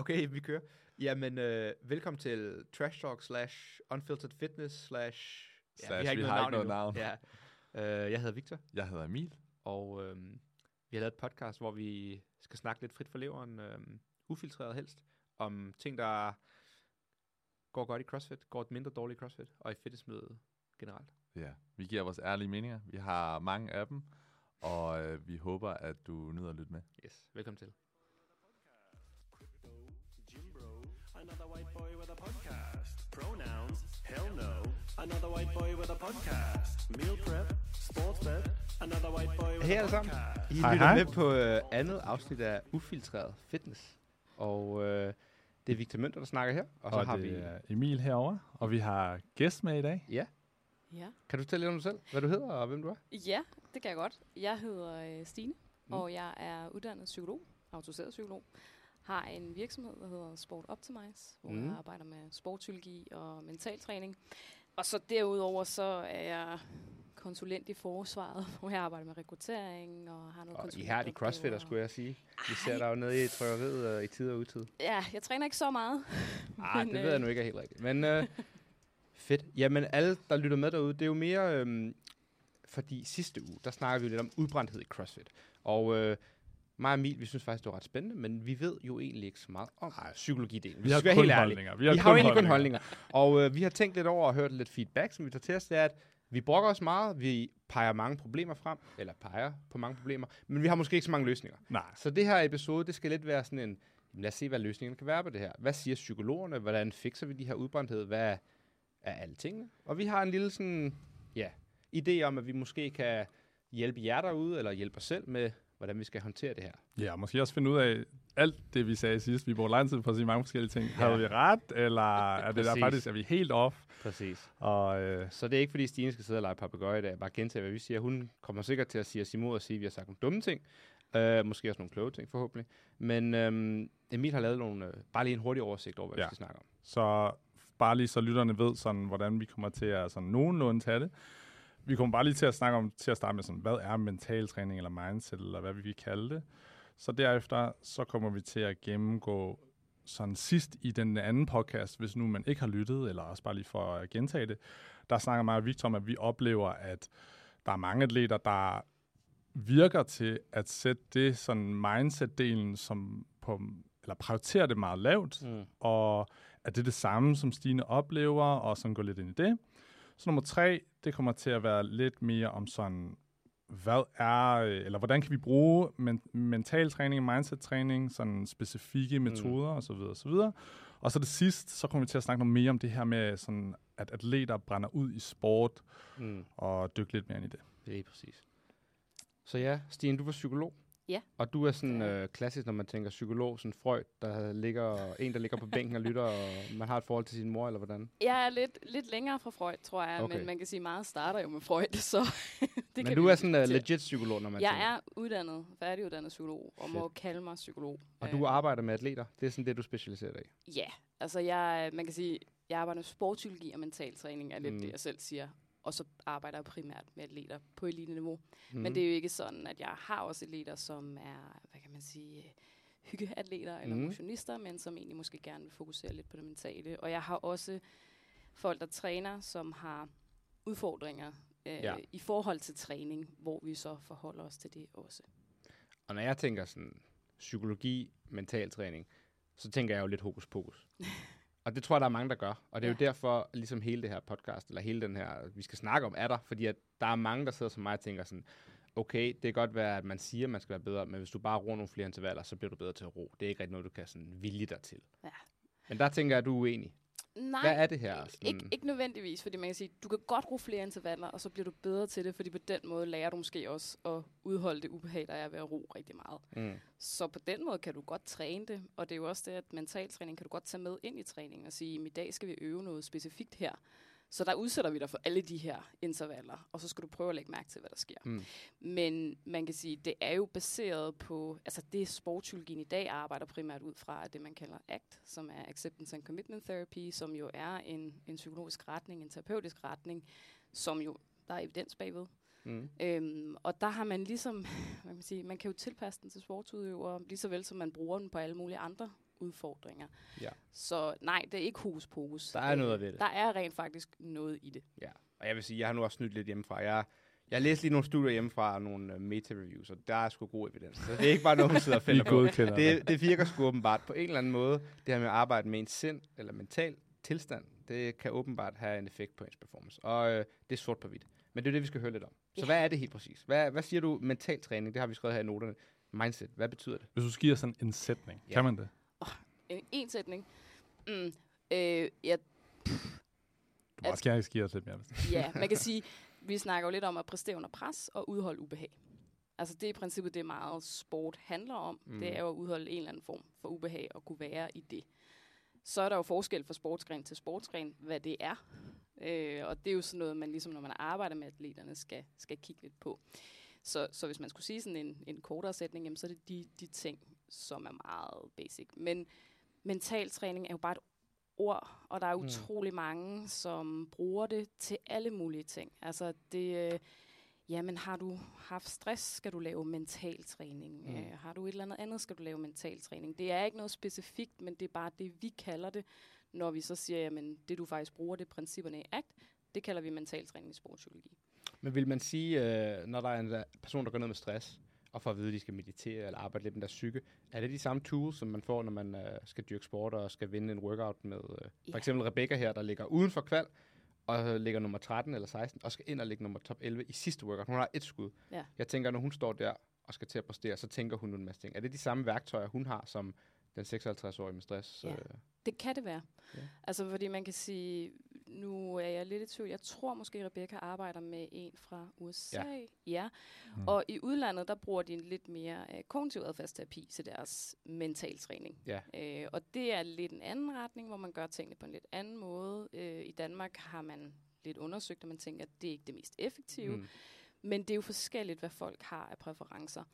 Okay, vi kører. Jamen, øh, velkommen til Trash Talk slash Unfiltered Fitness slash... Slash, vi har ikke noget navn. Ja. Øh, jeg hedder Victor, Jeg hedder Emil. og øh, vi har lavet et podcast, hvor vi skal snakke lidt frit for leveren, øh, ufiltreret helst, om ting, der går godt i CrossFit, går mindre dårligt i CrossFit, og i fitnessmiljøet generelt. Ja, vi giver vores ærlige meninger. Vi har mange af dem, og øh, vi håber, at du nyder at lytte med. Yes, velkommen til. Hell no. Another white boy with a podcast. Meal prep, sports bet, another white boy with Hej a alle sammen. podcast. I Hej, lytter hej. med på øh, andet afsnit af Ufiltreret Fitness, og øh, det er Victor Mønter, der snakker her, og så og har det vi... er Emil herover, og vi har gæst med i dag. Ja, Ja. kan du fortælle lidt om dig selv, hvad du hedder og hvem du er? ja, det kan jeg godt. Jeg hedder øh, Stine, mm. og jeg er uddannet psykolog, autoriseret psykolog. Har en virksomhed, der hedder Sport Optimize, hvor Mm. jeg arbejder med sportspsykologi og mentaltræning. Og så derudover så er jeg konsulent i forsvaret, hvor jeg arbejder med rekruttering og har noget Og I har de crossfitter, skulle jeg sige. Vi ser dig jo nede i trykkeriet uh, i tid og utid. Ja, jeg træner ikke så meget. Ah, det ved øh, jeg nu ikke er helt rigtigt. Men uh, fedt. Jamen, alle, der lytter med derude, det er jo mere... Øhm, fordi sidste uge, der snakker vi jo lidt om udbrændthed i CrossFit. Og øh, mig og Emil, vi synes faktisk, det var ret spændende, men vi ved jo egentlig ikke så meget om psykologidelen. Vi har kun helt holdninger. Vi har, vi har jo egentlig kun holdninger. Og øh, vi har tænkt lidt over og hørt lidt feedback, som vi tager til os, det er, at vi brokker os meget, vi peger mange problemer frem, eller peger på mange problemer, men vi har måske ikke så mange løsninger. Nej, Så det her episode, det skal lidt være sådan en, lad os se, hvad løsningen kan være på det her. Hvad siger psykologerne? Hvordan fikser vi de her udbrændthed? Hvad er alle tingene? Og vi har en lille sådan, ja, idé om, at vi måske kan hjælpe jer derude, eller hjælpe os selv med, hvordan vi skal håndtere det her. ja, måske også finde ud af alt det, vi sagde sidst. Vi brugte lang tid på at sige mange forskellige ting. Ja. Havde vi ret, eller er det der faktisk, er vi helt off? Præcis. Og øh, Så det er ikke, fordi Stine skal sidde og lege papegøje i dag, bare gentage, hvad vi siger. Hun kommer sikkert til at sige os imod og sige, at vi har sagt nogle dumme ting. Uh, måske også nogle kloge ting, forhåbentlig. Men øhm, Emil har lavet nogle, øh, bare lige en hurtig oversigt over, hvad. Ja. vi skal snakke om. så bare lige så lytterne ved, sådan, hvordan vi kommer til at sådan, nogenlunde tage det. Vi kommer bare lige til at snakke om, til at starte med, sådan, hvad er mental træning eller mindset, eller hvad vi vil kalde det. Så derefter, så kommer vi til at gennemgå sådan sidst i den anden podcast, hvis nu man ikke har lyttet, eller også bare lige for at gentage det, der snakker mig og Victor om, at vi oplever, at der er mange atleter, der virker til at sætte det sådan mindset-delen som på, eller prioritere det meget lavt, Mm. og at det er det samme, som Stine oplever, og sådan går lidt ind i det. Så nummer tre, det kommer til at være lidt mere om sådan, hvad er, øh, eller hvordan kan vi bruge men, mental træning, mindset træning, sådan specifikke metoder osv. osv. Og så det sidste, så kommer vi til at snakke noget mere om det her med, sådan, at atleter brænder ud i sport, Mm. og dykke lidt mere ind i det. Det er lige præcis. Så ja, Stine, du var psykolog. Ja. Og du er sådan øh, klassisk, når man tænker psykolog, sådan Freud, der ligger, en, der ligger på bænken og lytter, og man har et forhold til sin mor, eller hvordan? Jeg er lidt, lidt længere fra Freud, tror jeg, Okay. men man kan sige, meget starter jo med Freud, så det Men kan du er sådan uh, diskutere. legit psykolog, når man Jeg tænker. er uddannet, færdiguddannet psykolog, og må Fedt. kalde mig psykolog. Og du Øh, arbejder med atleter. Det er sådan det, du specialiserer dig i. Ja, altså jeg, man kan sige, jeg arbejder med sportspsykologi og mental træning, er lidt mm. det, jeg selv siger. Og så arbejder jeg primært med atleter på elite-niveau. Mm. Men det er jo ikke sådan, at jeg har også atleter, som er, hvad kan man sige, hyggeatleter eller Mm. motionister, men som egentlig måske gerne vil fokusere lidt på det mentale. Og jeg har også folk, der træner, som har udfordringer øh, ja. i forhold til træning, hvor vi så forholder os til det også. Og når jeg tænker sådan psykologi, mental træning, så tænker jeg jo lidt hokus pokus. og det tror jeg, der er mange, der gør. Og det er jo Ja. derfor, ligesom hele det her podcast, eller hele den her, vi skal snakke om, er der. Fordi at der er mange, der sidder som mig og tænker sådan, okay, det kan godt være, at man siger, at man skal være bedre, men hvis du bare roer nogle flere intervaller, så bliver du bedre til at ro. Det er ikke rigtig noget, du kan sådan vilje dig til. Ja. Men der tænker jeg, at du er uenig. Nej, Hvad er det her? Ikke, ikke, ikke nødvendigvis, fordi man kan sige, du kan godt bruge flere intervaller, og så bliver du bedre til det, fordi på den måde lærer du måske også at udholde det ubehag, der er ved at ro rigtig meget. Mm. Så på den måde kan du godt træne det, og det er jo også det, at mentaltræning kan du godt tage med ind i træningen og sige, i dag skal vi øve noget specifikt her. Så der udsætter vi dig for alle de her intervaller, og så skal du prøve at lægge mærke til, hvad der sker. Mm. Men man kan sige, det er jo baseret på, altså det sportspsykologien i dag arbejder primært ud fra, det man kalder ACT, som er Acceptance and Commitment Therapy, som jo er en, en psykologisk retning, en terapeutisk retning, som jo, der er evidens bagved. Mm. Øhm, og der har man ligesom, hvad kan man sige, man kan jo tilpasse den til sportsudøvere, lige så vel som man bruger den på alle mulige andre udfordringer. Ja. Så nej, det er ikke hokus pokus. Der er Øh, noget ved det. Der er rent faktisk noget i det. Ja, og jeg vil sige, jeg har nu også snydt lidt hjemmefra. Jeg, jeg har læst lige nogle studier hjemmefra og nogle uh, meta-reviews, og der er sgu god evidens. Så det er ikke bare noget, hun sidder og finder på. det. Det, virker sgu åbenbart på en eller anden måde. Det her med at arbejde med en sind eller mental tilstand, det kan åbenbart have en effekt på ens performance. Og øh, det er sort på hvidt. Men det er det, vi skal høre lidt om. Så Ja. hvad er det helt præcis? Hvad, hvad siger du mental træning? Det har vi skrevet her i noterne. Mindset, hvad betyder det? Hvis du skal give os sådan en sætning, Ja. kan man det? En, sætning. Mm, øh, ja, Du må også gerne give os lidt mere. ja, man kan sige, vi snakker jo lidt om at præstere under pres og udholde ubehag. Altså det er i princippet det, meget sport handler om. Mm. Det er jo at udholde en eller anden form for ubehag og kunne være i det. Så er der jo forskel fra sportsgren til sportsgren, hvad det er. Øh, og det er jo sådan noget, man ligesom når man arbejder med atleterne, skal, skal kigge lidt på. Så, så hvis man skulle sige sådan en, en kortere sætning, jamen, så er det de, de ting, som er meget basic. Men mental træning er jo bare et ord, og der er Mm. utrolig mange, som bruger det til alle mulige ting. Altså det, øh, jamen har du haft stress, skal du lave mental træning. Mm. Øh, har du et eller andet andet, skal du lave mental træning. Det er ikke noget specifikt, men det er bare det, vi kalder det, når vi så siger, jamen det du faktisk bruger, det er principperne i ACT, det kalder vi mental træning i sportspsykologi. Men vil man sige, øh, når der er en person, der går ned med stress, og får at vide, at de skal meditere eller arbejde lidt med deres psyke, er det de samme tools, som man får, når man øh, skal dyrke sport og skal vinde en workout med øh, for Ja. eksempel Rebecca her, der ligger uden for kval, og ligger nummer 13 eller 16, og skal ind og ligge nummer top 11 i sidste workout. Hun har et skud. Ja. Jeg tænker, når hun står der og skal til at præstere, så tænker hun en masse ting. Er det de samme værktøjer, hun har, som den 56-årige med stress? Ja. Øh, Det kan det være. Ja. Altså fordi man kan sige, nu er jeg lidt i tvivl, jeg tror måske Rebecca arbejder med en fra USA. Ja. ja. Mm. Og i udlandet, der bruger de en lidt mere uh, kognitiv adfærdsterapi til deres mental træning. Ja. Uh, og det er lidt en anden retning, hvor man gør tingene på en lidt anden måde. Uh, I Danmark har man lidt undersøgt, og man tænker, at det er ikke det mest effektive. mm. Men det er jo forskelligt, hvad folk har af præferencer.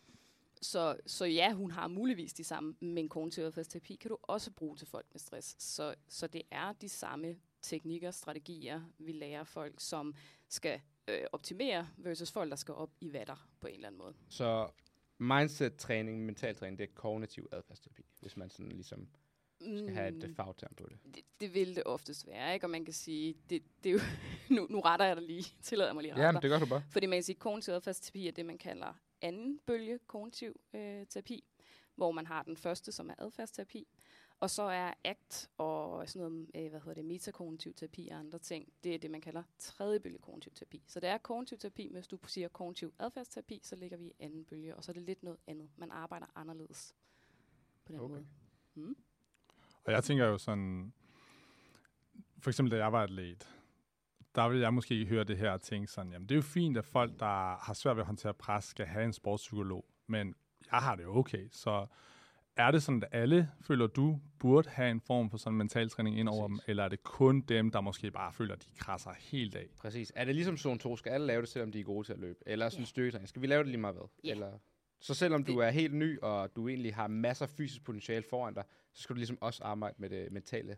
Så, så ja, hun har muligvis de samme, men kognitiv adfærdsterapi kan du også bruge til folk med stress. Så, så det er de samme teknikker, strategier, vi lærer folk, som skal øh, optimere, versus folk, der skal op i vatter på en eller anden måde. Så mindset-træning, mental træning, det er kognitiv adfærdsterapi, hvis man sådan ligesom skal have et Mm, øh, fagterm på det. det, det vil det oftest være, ikke? Og man kan sige, det, det er jo, nu, nu retter jeg dig lige, tillader mig lige at rette Ja, det gør du bare. Fordi man kan sige, at kognitiv adfærdsterapi er det, man kalder anden bølge kognitiv øh, terapi, hvor man har den første, som er adfærdsterapi, og så er ACT og sådan noget, øh, hvad hedder det, metakognitiv terapi og andre ting, det er det, man kalder tredje bølge kognitiv terapi. Så det er kognitiv terapi, men hvis du siger kognitiv adfærdsterapi, så ligger vi i anden bølge, og så er det lidt noget andet. Man arbejder anderledes på den Okay. måde. Mm. Og jeg tænker jo sådan, for eksempel da jeg var atlet, der ville jeg måske høre det her og tænke sådan, jamen det er jo fint, at folk, der har svært ved at håndtere pres, skal have en sportspsykolog, men jeg har det jo okay, så er det sådan, at alle føler, du burde have en form for sådan mental træning ind over Præcis. dem, eller er det kun dem, der måske bare føler, at de krasser helt af? Præcis. Er det ligesom zone 2? Skal alle lave det, selvom de er gode til at løbe? Eller sådan en Ja. styrketræning? Skal vi lave det lige meget hvad? Ja. Eller så selvom du er helt ny, og du egentlig har masser af fysisk potentiale foran dig, så skal du ligesom også arbejde med det mentale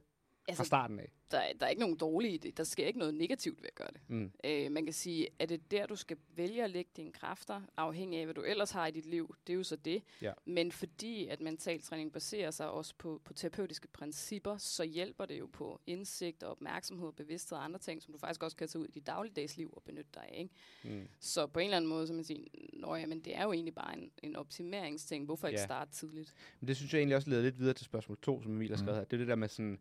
fra Altså, starten af. der, er- der er ikke nogen dårlige idé. Der sker ikke noget negativt ved at gøre det. Mm. Øh, man kan sige, at det der, du skal vælge at lægge dine kræfter, afhængig af, hvad du ellers har i dit liv, det er jo så det. Ja. Men fordi at mentaltræning baserer sig også på, på terapeutiske principper, så hjælper det jo på indsigt og opmærksomhed, bevidsthed og andre ting, som du faktisk også kan tage ud i dit dagligdags liv og benytte dig af. Ikke? Mm. Så på en eller anden måde, så man sige, Nå ja, men det er jo egentlig bare en, en optimeringsting. Hvorfor ikke Ja. starte tidligt? Men det synes jeg egentlig også leder lidt videre til spørgsmål 2, som Emil har skrevet Mm. her. Det er det der med sådan,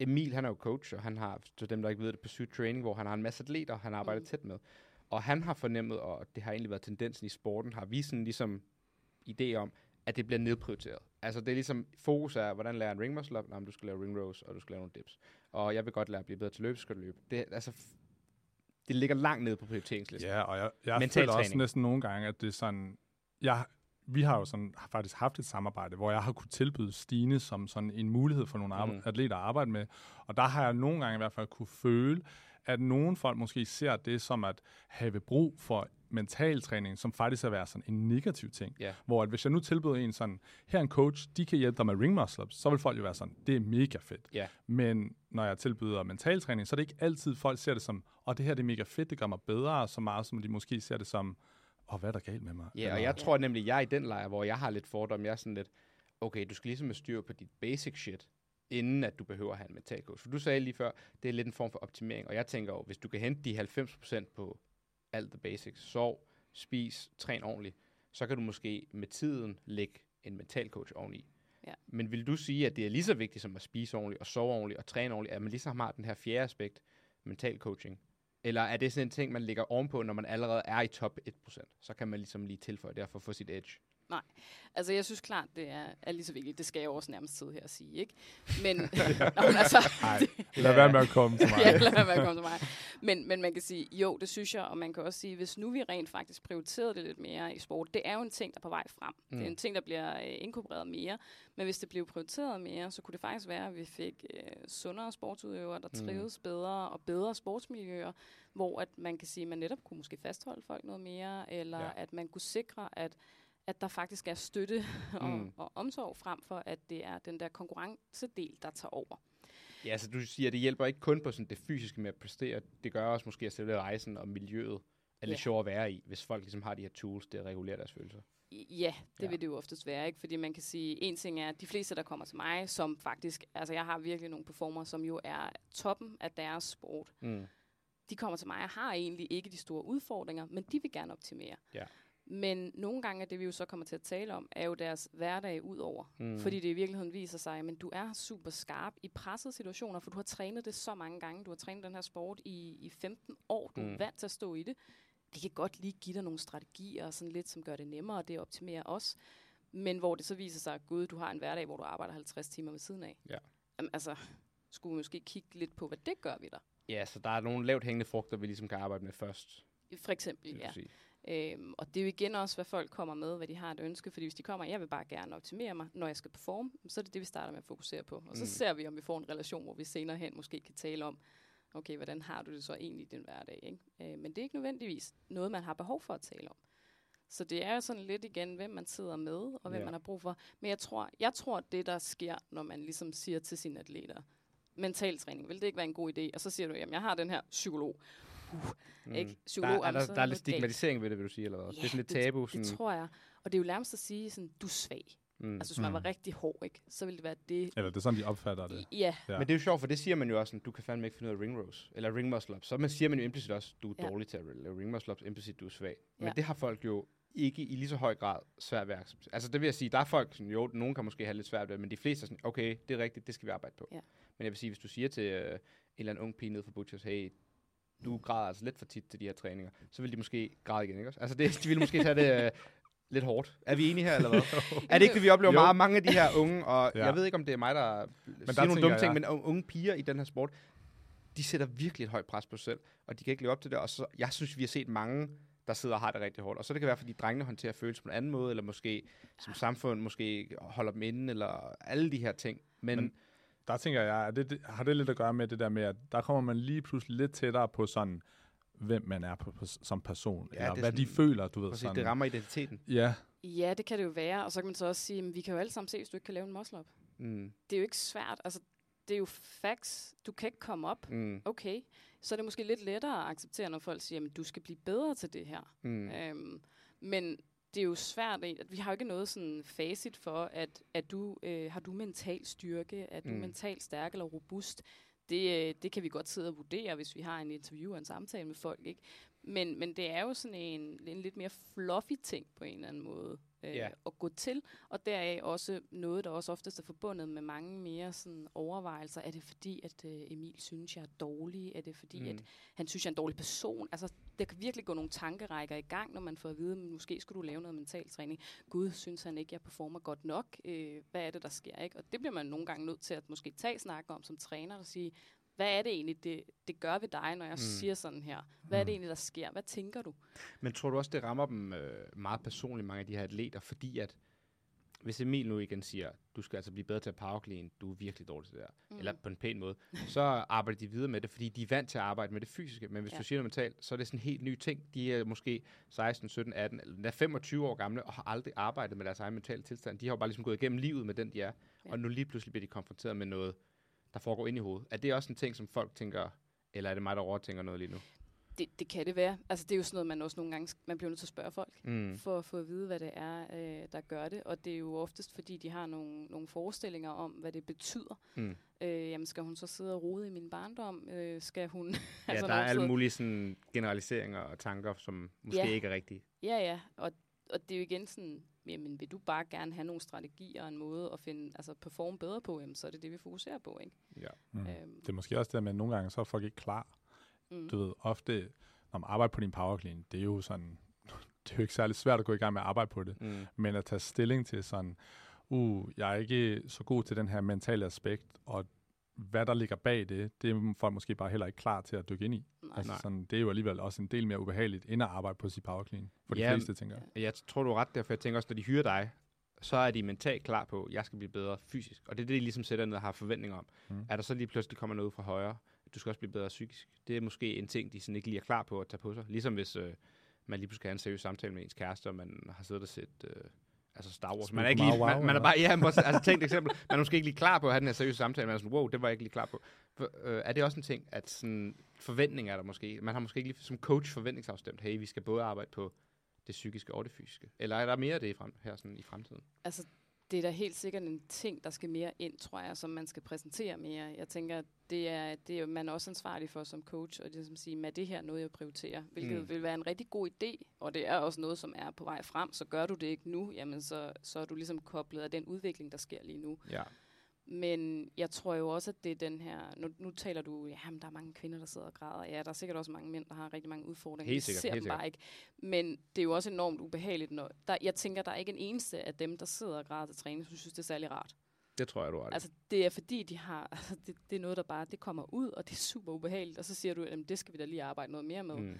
Emil han er jo coach, og han har, til dem der ikke ved det, Pursuit Training, hvor han har en masse atleter, han arbejder Mm. tæt med. Og han har fornemmet, og det har egentlig været tendensen i sporten, har vi sådan ligesom idé om, at det bliver nedprioriteret. Altså det er ligesom, fokus er, hvordan lærer en ring muscle up? Du skal lave ring rows, og du skal lave nogle dips. Og jeg vil godt lære at blive bedre til løb, skal du løbe. Det, er- altså, det ligger langt nede på prioriteringslisten. Ja, og jeg, jeg Mental føler også træning. næsten nogle gange, at det er sådan... Jeg, vi har jo sådan, har faktisk haft et samarbejde, hvor jeg har kunne tilbyde Stine som sådan en mulighed for nogle Mm. atleter at arbejde med. Og der har jeg nogle gange i hvert fald kunne føle, at nogle folk måske ser det som at have brug for mental træning, som faktisk er være sådan en negativ ting. Ja. Hvor at hvis jeg nu tilbyder en sådan, her er en coach, de kan hjælpe dig med ring muscle ups, så vil folk jo være sådan, det er mega fedt. Ja. Men når jeg tilbyder mental træning, så er det ikke altid, folk ser det som, og det her det er mega fedt, det gør mig bedre, så meget som de måske ser det som, åh, hvad er der galt med mig? Ja, og Eller- jeg tror nemlig, jeg er i den lejr, hvor jeg har lidt fordom. Jeg er sådan lidt, okay, du skal ligesom have styr på dit basic shit, inden at du behøver at have en mental coach. For du sagde lige før, det er lidt en form for optimering, og jeg tænker jo, hvis du kan hente de 90% på alt the basics, sov, spis, træn ordentligt, så kan du måske med tiden lægge en mental coach oveni. Ja. Men vil du sige, at det er lige så vigtigt som at spise ordentligt, og sove ordentligt, og træne ordentligt, at man ligesom har den her fjerde aspekt, mental coaching? Eller er det sådan en ting, man ligger ovenpå, når man allerede er i top 1%? Så kan man ligesom lige tilføje det for at få sit edge. Altså, jeg synes klart, det er, er lige så vigtigt. Det skal jeg også nærmest sidde her og sige, ikke? Men, Nå, men altså, Nej, lad være med at komme til mig. ja, lad være med at komme til mig. Men, men man kan sige, jo, det synes jeg, og man kan også sige, hvis nu vi rent faktisk prioriterede det lidt mere i sport, det er jo en ting, der er på vej frem. Mm. Det er Mm. en ting, der bliver øh, inkorporeret mere. Men hvis det blev prioriteret mere, så kunne det faktisk være, at vi fik øh, sundere sportsudøvere, der Mm. trives bedre, og bedre sportsmiljøer, hvor at man kan sige, at man netop kunne måske fastholde folk noget mere, eller ja. at man kunne sikre, at at der faktisk er støtte og, Mm. og omsorg frem for, at det er den der konkurrencedel, der tager over. Ja, så du siger, at det hjælper ikke kun på sådan det fysiske med at præstere. Det gør også måske at selve rejsen og miljøet er lidt Ja. sjovere at være i, hvis folk ligesom har de her tools til at regulere deres følelser. Ja, det ja. vil det jo oftest være, ikke? Fordi man kan sige, en ting er, at de fleste, der kommer til mig, som faktisk, altså jeg har virkelig nogle performer, som jo er toppen af deres sport. Mm. De kommer til mig og har egentlig ikke de store udfordringer, men de vil gerne optimere. Ja. Men nogle gange, det vi jo så kommer til at tale om, er jo deres hverdag ud over. Mm. Fordi det i virkeligheden viser sig, at du er super skarp i pressede situationer, for du har trænet det så mange gange. Du har trænet den her sport i, i 15 år. Du mm. Er vant til at stå i det. Det kan godt lige give dig nogle strategier, og sådan lidt, som gør det nemmere, og det optimerer os. Men hvor det så viser sig, at gud, du har en hverdag, hvor du arbejder 50 timer ved siden af. Ja. Jamen, altså, skulle vi måske kigge lidt på, hvad det gør ved dig? Ja, så der er nogle lavt hængende frugter, vi ligesom kan arbejde med først. For eksempel, ja. sige. Øhm, og det er jo igen også, hvad folk kommer med, hvad de har et ønske. Fordi hvis de kommer, jeg vil bare gerne optimere mig, når jeg skal performe, så er det det, vi starter med at fokusere på. Og så Mm. ser vi, om vi får en relation, hvor vi senere hen måske kan tale om, okay, hvordan har du det så egentlig i din hverdag? Ikke? Øh, men det er ikke nødvendigvis noget, man har behov for at tale om. Så det er jo sådan lidt igen, hvem man sidder med, og hvem Ja. man har brug for. Men jeg tror, jeg tror, det der sker, når man ligesom siger til sine atleter, mental træning, vil det ikke være en god idé? Og så siger du, jamen jeg har den her psykolog. Mm. Ikke? Der, Psykolog, er, jamen, der, så der er lidt stigmatisering ved det, vil du sige, eller hvad? det er sådan lidt det- tabu. Sådan, Det tror jeg. Og det er jo nærmest at sige, sådan, du er svag. mm. Altså, hvis man var Mm. rigtig hård, ikke? så ville det være det. Eller det er sådan, de opfatter det. Ja, Ja. Men det er jo sjovt, for det siger man jo også, sådan, du kan fandme ikke finde ud af ring rows, eller ring muscle ups. Så man siger man jo implicit også, du er Ja. dårlig til at lave ring muscle ups, implicit du er svag. Men Ja. det har folk jo ikke i lige så høj grad svært ved at acceptere. Altså det vil jeg sige, der er folk, sådan, jo, nogen kan måske have lidt svært ved det, men de fleste er sådan, okay, det er rigtigt, det skal vi arbejde på. Ja. Men jeg vil sige, hvis du siger til øh, en eller anden ung pige nede fra Butchers, hey, du græder altså lidt for tit til de her træninger, så vil de måske græde igen, ikke også? Altså det, de vil måske tage det øh, lidt hårdt. Er vi enige her, eller hvad? er det ikke det, vi oplever Jo. meget? Mange af de her unge, og Ja. jeg ved ikke, om det er mig, der men der siger nogle tænker dumme ting, jeg- men u- unge piger i den her sport, de sætter virkelig et højt pres på sig selv, og de kan ikke leve op til det. Og så, jeg synes, vi har set mange, der sidder og har det rigtig hårdt. Og så det kan være, fordi drengene håndterer følelser på en anden måde, eller måske som samfund måske holder dem inde, eller alle de her ting. Men, Men- men Der tænker jeg, at det, det, har det lidt at gøre med det der med, at der kommer man lige pludselig lidt tættere på sådan, hvem man er på, på, som person, Ja, eller er hvad de sådan- føler, du ved. præcis, Sådan. det rammer identiteten. Ja, ja, det kan det jo være. Og så kan man så også sige, at vi kan jo alle sammen se, hvis du ikke kan lave en muscle up. Mm, Det er jo ikke svært. Altså, det er jo facts. Du kan ikke komme op. mm, Okay. Så er det måske lidt lettere at acceptere, når folk siger, at du skal blive bedre til det her. Mm. Øhm, men det er jo svært, at vi har jo ikke noget sådan facit for, at, at du øh, har du mental styrke, er du Mm. mentalt stærk eller robust. Det, øh, det kan vi godt sidde og vurdere, hvis vi har en interview og en samtale med folk. Ikke? Men, men det er jo sådan en, en lidt mere fluffy ting på en eller anden måde øh, Ja. at gå til. Og deraf også noget, der også oftest er forbundet med mange mere sådan overvejelser. Er det fordi, at øh, Emil synes, jeg er dårlig? Er det fordi, mm. at han synes, jeg er en dårlig person. Altså, der kan virkelig gå nogle tankerækker i gang, når man får at vide, at måske skulle du lave noget mental træning. Gud, synes han ikke, jeg performer godt nok? Øh, hvad er det, der sker? Ikke? Og det bliver man nogle gange nødt til at måske tage snakke om som træner og sige, hvad er det egentlig, det, det gør ved dig, når jeg mm. Mm. siger sådan her? Hvad er det egentlig, der sker? Hvad tænker du? Men tror du også, det rammer dem øh, meget personligt, mange af de her atleter, fordi at hvis Emil nu igen siger, du skal altså blive bedre til at powerclean, du er virkelig dårlig til det der, Mm. eller på en pæn måde, så arbejder de videre med det, fordi de er vant til at arbejde med det fysiske. Men hvis Ja. du siger noget mentalt, så er det sådan en helt ny ting. De er måske 16, 17, 18, eller endda 25 år gamle, og har aldrig arbejdet med deres egen mentale tilstand. De har jo bare ligesom gået igennem livet med den, de er. Ja. Og nu lige pludselig bliver de konfronteret med noget, der foregår ind i hovedet. Er det også en ting, som folk tænker, eller er det mig, der overtænker noget lige nu? Det, det kan det være. Altså, det er jo sådan noget, man også nogle gange man bliver nødt til at spørge folk, Mm. for at få at vide, hvad det er, øh, der gør det. Og det er jo oftest, fordi de har nogle, nogle forestillinger om, hvad det betyder. Mm. Øh, jamen, skal hun så sidde og rode i min barndom? Øh, skal hun... Ja, altså, der er alle mulige sådan, generaliseringer og tanker, som måske Ja. ikke er rigtige. Ja, ja. Og, og det er jo igen sådan, jamen, vil du bare gerne have nogle strategier og en måde at finde, altså performe bedre på, jamen, så er det det, vi fokuserer på, ikke? Ja. Mm. Øhm, Det er måske også det, at nogle gange så er folk ikke klar. Mm. Du ved, ofte, når man arbejder på din power clean, det er jo sådan, det er jo ikke særlig svært at gå i gang med at arbejde på det. Mm. Men at tage stilling til sådan, uh, jeg er ikke så god til den her mentale aspekt, og hvad der ligger bag det, det er folk måske bare heller ikke klar til at dykke ind i. Nej. Altså sådan, det er jo alligevel også en del mere ubehageligt, end at arbejde på sit power clean. For de Ja, fleste, tænker jeg. Jeg tror, du er ret der, for jeg tænker også, når de hyrer dig, så er de mentalt klar på, at jeg skal blive bedre fysisk. Og det er det, de ligesom sætter ned og har forventninger om. Mm. Er der så lige pludselig kommer noget fra højre, du skal også blive bedre psykisk. Det er måske en ting, de sådan ikke lige er klar på at tage på sig. Ligesom hvis øh, man lige pludselig skal have en seriøs samtale med ens kæreste, og man har siddet og set øh, altså Star Wars. Man er, ikke lige, Wow man, man er bare, ja, man, altså tænk et eksempel, man er måske ikke lige klar på at have den her seriøse samtale, man er sådan, wow, det var jeg ikke lige klar på. For, øh, er det også en ting, at sådan, forventninger er der måske, man har måske ikke lige som coach forventningsafstemt, hey, vi skal både arbejde på det psykiske og det fysiske. Eller er der mere af det i, frem, her sådan, i fremtiden? Altså, det er da helt sikkert en ting, der skal mere ind, tror jeg, som man skal præsentere mere. Jeg tænker, det er, det er man er også ansvarlig for som coach, og det er som at sige, er det her noget, jeg prioriterer? Hvilket mm. vil være en rigtig god idé, og det er også noget, som er på vej frem. Så gør du det ikke nu, jamen så, så er du ligesom koblet af den udvikling, der sker lige nu. Ja. Men jeg tror jo også, at det er den her... Nu, nu taler du, ja, men der er mange kvinder, der sidder og græder. Ja, der er sikkert også mange mænd, der har rigtig mange udfordringer. Helt sikkert, ser helt dem bare ikke. Men det er jo også enormt ubehageligt. Når, der, jeg tænker, der er ikke en eneste af dem, der sidder og græder til træning, som synes, det er særlig rart. Det tror jeg, du har. Altså, det er fordi, de har... Altså, det, det er noget, der bare... Det kommer ud, og det er super ubehageligt. Og så siger du, at det skal vi da lige arbejde noget mere med. Mm.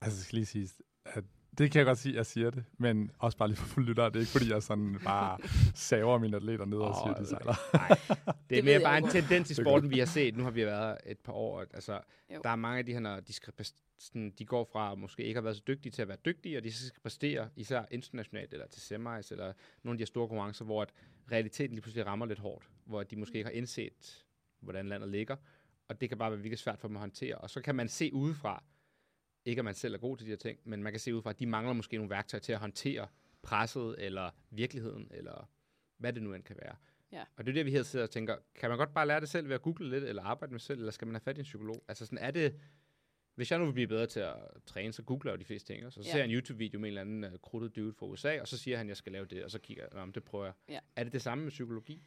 Altså, jeg skal lige sige, at det kan jeg godt sige, at jeg siger det, men også bare lige for fuld lytter. Det er ikke, fordi jeg sådan bare saver mine atleter ned og Åh, siger, at de sejler. Nej, det er mere bare en tendens i sporten, vi har set. Nu har vi været et par år. Altså, Jo. der er mange af de her, når de, skal sådan, de går fra måske ikke har været så dygtige til at være dygtige, og de så skal præstere, især internationalt eller til semis, eller nogle af de her store konkurrencer, hvor at realiteten lige pludselig rammer lidt hårdt, hvor de måske ikke har indset, hvordan landet ligger, og det kan bare være virkelig svært for dem at håndtere. Og så kan man se udefra, ikke at man selv er god til de her ting, men man kan se udefra, at de mangler måske nogle værktøjer til at håndtere presset, eller virkeligheden, eller hvad det nu end kan være. Ja. Og det er det, vi her sidder og tænker, kan man godt bare lære det selv ved at google lidt, eller arbejde med selv, eller skal man have fat i en psykolog? Altså sådan er det, hvis jeg nu vil blive bedre til at træne, så googler jeg de fleste ting, og så Ja. ser jeg en YouTube-video med en eller anden uh, krudtet dude fra USA, og så siger han, at jeg skal lave det, og så kigger jeg, om det prøver jeg. Ja. Er det det samme med psykologi?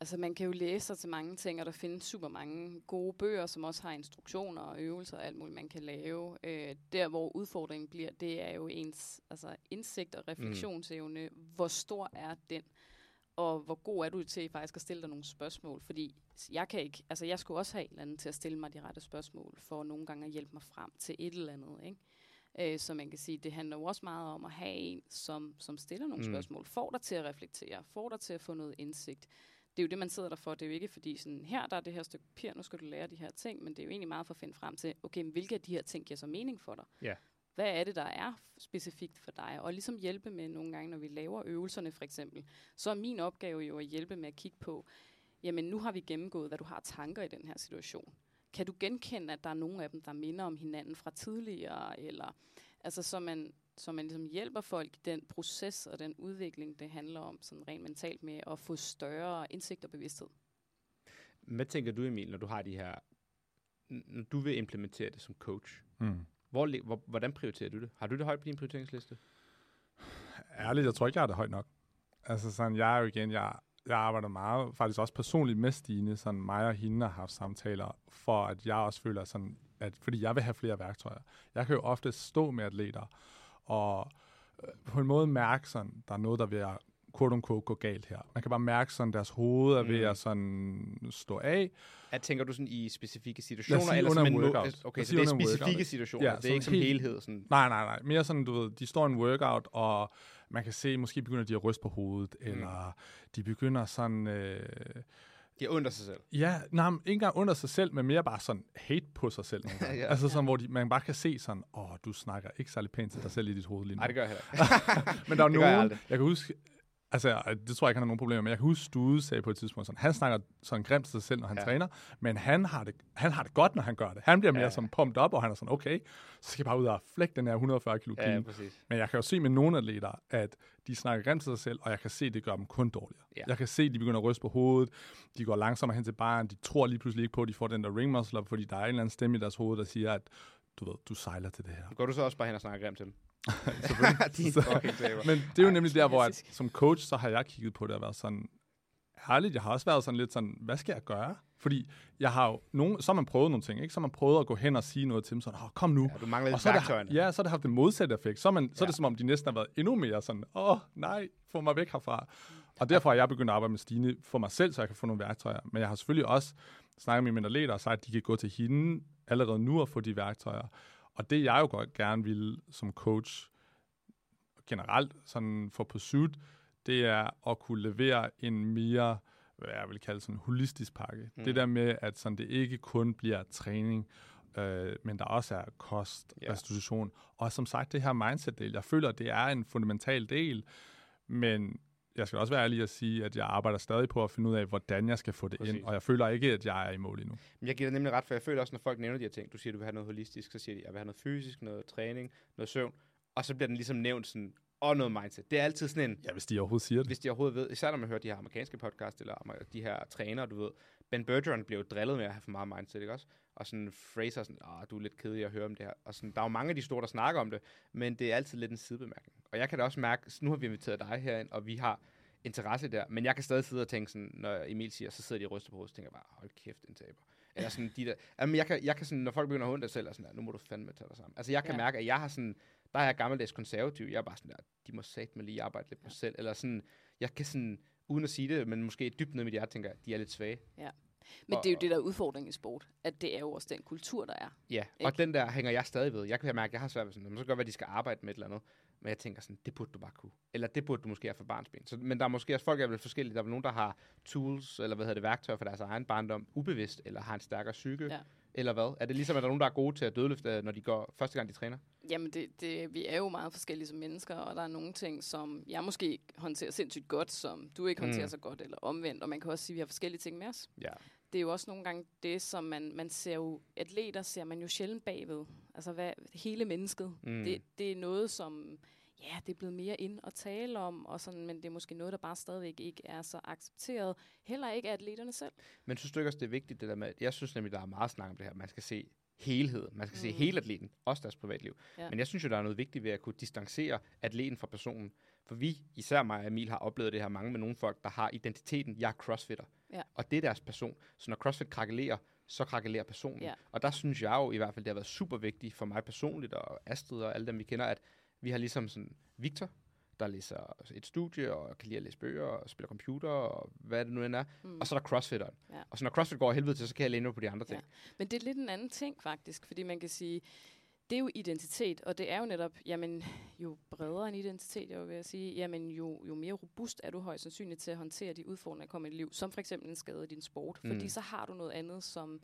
Altså, man kan jo læse sig til mange ting, og der findes super mange gode bøger, som også har instruktioner og øvelser og alt muligt, man kan lave. Øh, der, hvor udfordringen bliver, det er jo ens altså, indsigt og refleksionsevne. Mm. Hvor stor er den? Og hvor god er du til faktisk at stille dig nogle spørgsmål? Fordi jeg kan ikke, altså jeg skulle også have en eller anden til at stille mig de rette spørgsmål, for nogle gange at hjælpe mig frem til et eller andet, ikke? Øh, så man kan sige, det handler jo også meget om at have en, som, som stiller nogle mm. spørgsmål, får dig til at reflektere, får dig til at få noget indsigt. Det er jo det, man sidder der for. Det er jo ikke fordi, sådan, her der er det her stykke papir, nu skal du lære de her ting, men det er jo egentlig meget for at finde frem til, okay, men hvilke af de her ting giver så mening for dig? Ja. Hvad er det, der er specifikt for dig? Og ligesom hjælpe med nogle gange, når vi laver øvelserne for eksempel, så er min opgave jo at hjælpe med at kigge på, jamen nu har vi gennemgået, hvad du har tanker i den her situation. Kan du genkende, at der er nogle af dem, der minder om hinanden fra tidligere, eller altså så man, så man ligesom hjælper folk i den proces og den udvikling, det handler om sådan rent mentalt med at få større indsigt og bevidsthed. Hvad tænker du, Emil, når du har de her, når du vil implementere det som coach? Mm. Hvor, hvor, hvordan prioriterer du det? Har du det højt på din prioriteringsliste? Ærligt, jeg tror ikke, jeg har det højt nok. Altså sådan, jeg er jo igen, jeg, jeg arbejder meget, faktisk også personligt med Stine, sådan mig og hende har haft samtaler, for at jeg også føler sådan, at fordi jeg vil have flere værktøjer. Jeg kan jo ofte stå med atleter, og øh, på en måde mærke sådan, der er noget, der vil at quote unquote gå galt her. Man kan bare mærke sådan, deres hoved er ved Mm. at sådan stå af. At tænker du sådan i specifikke situationer? sige eller under som en workout. Okay, så det er specifikke workout. situationer. Ja, det er ikke som helt- helhed. Sådan. Nej, nej, nej. Mere sådan, du ved, de står i en workout, og man kan se, måske begynder de at ryste på hovedet, mm. eller de begynder sådan... Øh, De er under sig selv. Ja, nej, ikke engang under sig selv, men mere bare sådan hate på sig selv. Ja. Altså sådan, hvor de, man bare kan se sådan, åh, du snakker ikke særlig pænt til dig selv i dit hoved lige nu. Nej, det gør jeg heller ikke. men der er jeg nogen, aldrig. jeg, kan huske, Altså, det tror jeg ikke, han har nogen problemer med. Jeg kan huske, Stude sagde på et tidspunkt sådan, han snakker sådan grimt til sig selv, når han Ja. træner, men han har, det, han har det godt, når han gør det. Han bliver mere Ja. sådan pumped op, og han er sådan, okay, så skal jeg bare ud og flække den her 140 kilo Ja, ja, præcis. Men jeg kan jo se med nogle atleter, at de snakker grimt til sig selv, og jeg kan se, at det gør dem kun dårligere. Ja. Jeg kan se, at de begynder at ryste på hovedet, de går langsommere hen til baren, de tror lige pludselig ikke på, at de får den der ring muscle up, fordi der er en eller anden stemme i deres hoved, der siger, at du ved, du sejler til det her. Går du så også bare hen og snakker grimt til dem? Din fucking taber. Men det er jo Ej, nemlig der, hvor at, som coach, så har jeg kigget på det og været sådan, ærligt, jeg har også været sådan lidt sådan, hvad skal jeg gøre? Fordi jeg har jo nogen, så har man prøvet nogle ting, ikke? Så har man prøvet at gå hen og sige noget til dem, sådan, oh, kom nu. Ja, du mangler og så, det, ja, så har det haft den modsatte effekt. Så man, så er Ja. det som om, de næsten har været endnu mere sådan, åh oh, nej, få mig væk herfra. Og derfor har jeg begyndt at arbejde med Stine for mig selv, så jeg kan få nogle værktøjer. Men jeg har selvfølgelig også snakket med mine atleter og sagt, at de kan gå til hende allerede nu og få de værktøjer. Og det jeg jo godt gerne vil som coach, generelt sådan for Pursuit, det er at kunne levere en mere, hvad jeg vil kalde sådan en holistisk pakke. Mm. Det der med, at sådan det ikke kun bliver træning, øh, men der også er kost, yeah. restitution, og som sagt det her mindset-del. Jeg føler, det er en fundamental del, men jeg skal også være ærlig at sige, at jeg arbejder stadig på at finde ud af, hvordan jeg skal få det Præcis. ind, og jeg føler ikke, at jeg er i mål endnu. Men jeg giver dig nemlig ret, for jeg føler også, når folk nævner de her ting, du siger, du vil have noget holistisk, så siger de, jeg vil have noget fysisk, noget træning, noget søvn, og så bliver den ligesom nævnt sådan, og noget mindset. Det er altid sådan en, Ja, hvis de overhovedet siger det. hvis de overhovedet ved, især når man hører de her amerikanske podcast, eller amer- de her trænere, du ved, Ben Bergeron blev drillet med at have for meget mindset, ikke også? Og sådan Fraser sådan, ah, du er lidt kedelig at høre om det her. Og sådan, der er jo mange af de store, der snakker om det, men det er altid lidt en sidebemærkning. Og jeg kan da også mærke, nu har vi inviteret dig herind, og vi har interesse der, men jeg kan stadig sidde og tænke sådan, når Emil siger, så sidder de og ryster på hovedet, så tænker bare, hold kæft, en taber. Eller sådan de der, jamen jeg kan, jeg kan sådan, når folk begynder at hunde selv, og sådan der, nu må du fandme tage dig sammen. Altså jeg kan Ja. ja. mærke, at jeg har sådan, der er jeg gammeldags konservativ, jeg er bare sådan der, de må satme lige arbejde lidt på sig selv, eller sådan, jeg kan sådan, uden at sige det, men måske dybt ned i mit hjerte, tænker de er lidt svage. Men det er jo Og- det, der er udfordringen i sport, at det er jo også den kultur, der er. Ja, Ikke? og den der hænger jeg stadig ved. Jeg kan mærke, at jeg har svært ved sådan, det kan godt være, at de skal arbejde med et eller andet, men jeg tænker sådan, det burde du bare kunne. Eller det burde du måske have for barnsben. Så, men der er måske også folk, der er vel forskellige. Der er vel nogen, der har tools, eller hvad hedder det, værktøjer for deres egen barndom, ubevidst, eller har en stærkere psyke, Ja. Eller hvad? Er det ligesom, at der er nogen, der er gode til at dødløfte, når de går første gang, de træner? Jamen, det, det, vi er jo meget forskellige som mennesker, og der er nogle ting, som jeg måske håndterer sindssygt godt, som du ikke håndterer Mm. så godt, eller omvendt. Og man kan også sige, at vi har forskellige ting med os. Ja. Det er jo også nogle gange det, som man, man ser jo, atleter ser man jo sjældent bagved. Altså hvad, hele mennesket. Mm. Det, det er noget, som ja, det er blevet mere ind at tale om, og sådan, men det er måske noget, der bare stadigvæk ikke er så accepteret. Heller ikke af atleterne selv. Men synes du ikke også, det er vigtigt, det der med, jeg synes nemlig, der er meget snak om det her, man skal se helhed. Man skal mm. se hele atleten, også deres privatliv. Ja. Men jeg synes jo, der er noget vigtigt ved at kunne distancere atleten fra personen. For vi, især mig og Emil, har oplevet det her mange med nogle folk, der har identiteten, jeg er crossfitter. Ja. Og det er deres person. Så når crossfit krakelerer, så krakelerer personen. Ja. Og der synes jeg jo i hvert fald, det har været super vigtigt for mig personligt, og Astrid og alle dem, vi kender, at vi har ligesom sådan Victor, der læser et studie, og kan lide at læse bøger, og spiller computer, og hvad det nu end er. Mm. Og så er der crossfitteren. Ja. Og så når crossfit går helvede til, så kan jeg læne mig på de andre ting. Men det er lidt en anden ting faktisk, fordi man kan sige, det er jo identitet, og det er jo netop, jamen, jo bredere en identitet, jeg vil sige, jamen, jo, jo mere robust er du højst sandsynligt til at håndtere de udfordringer, der kommer i dit liv, som for eksempel en skade i din sport, mm. fordi så har du noget andet, som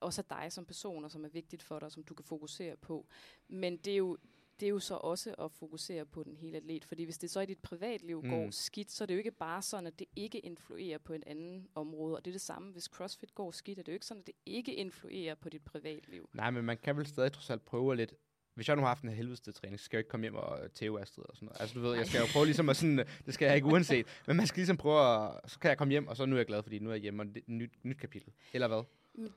også er dig som person, og som er vigtigt for dig, som du kan fokusere på. Men det er jo, det er jo så også at fokusere på den hele atlet, fordi hvis det så i dit privatliv mm. går skidt, så er det jo ikke bare sådan, at det ikke influerer på et andet område, og det er det samme, hvis CrossFit går skidt, er det jo ikke sådan, at det ikke influerer på dit privatliv. Nej, men man kan vel stadig trods alt prøve lidt... Hvis jeg nu har haft en helvedeste træning, så skal jeg ikke komme hjem og øh, tæve Astrid og sådan noget. Altså, du ved, jeg skal jo prøve ligesom at sådan... Det skal jeg ikke uanset. Men man skal ligesom prøve at... Så kan jeg komme hjem, og så nu er jeg glad, fordi nu er jeg hjemme, og det er et nyt, nyt kapitel. Eller hvad?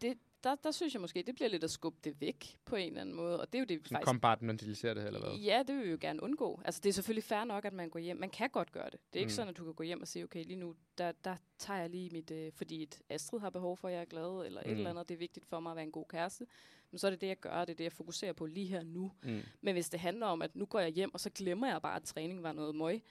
Det, der, der synes jeg måske, det bliver lidt at skubbe det væk på en eller anden måde, og det er jo det, vi Sådan faktisk... kompartmentalisere det, eller hvad? Ja, det vil vi jo gerne undgå. Altså, det er selvfølgelig fair nok, at man går hjem. Man kan godt gøre det. Det er ikke Mm. sådan, at du kan gå hjem og sige, okay, lige nu, der, der tager jeg lige mit... Øh, fordi et Astrid har behov for, at jeg er glad, eller et Mm. eller andet. Det er vigtigt for mig at være en god kæreste. Men så er det det, jeg gør, det er det, jeg fokuserer på lige her nu. Mm. Men hvis det handler om, at nu går jeg hjem, og så glemmer jeg bare, at træning var noget møg,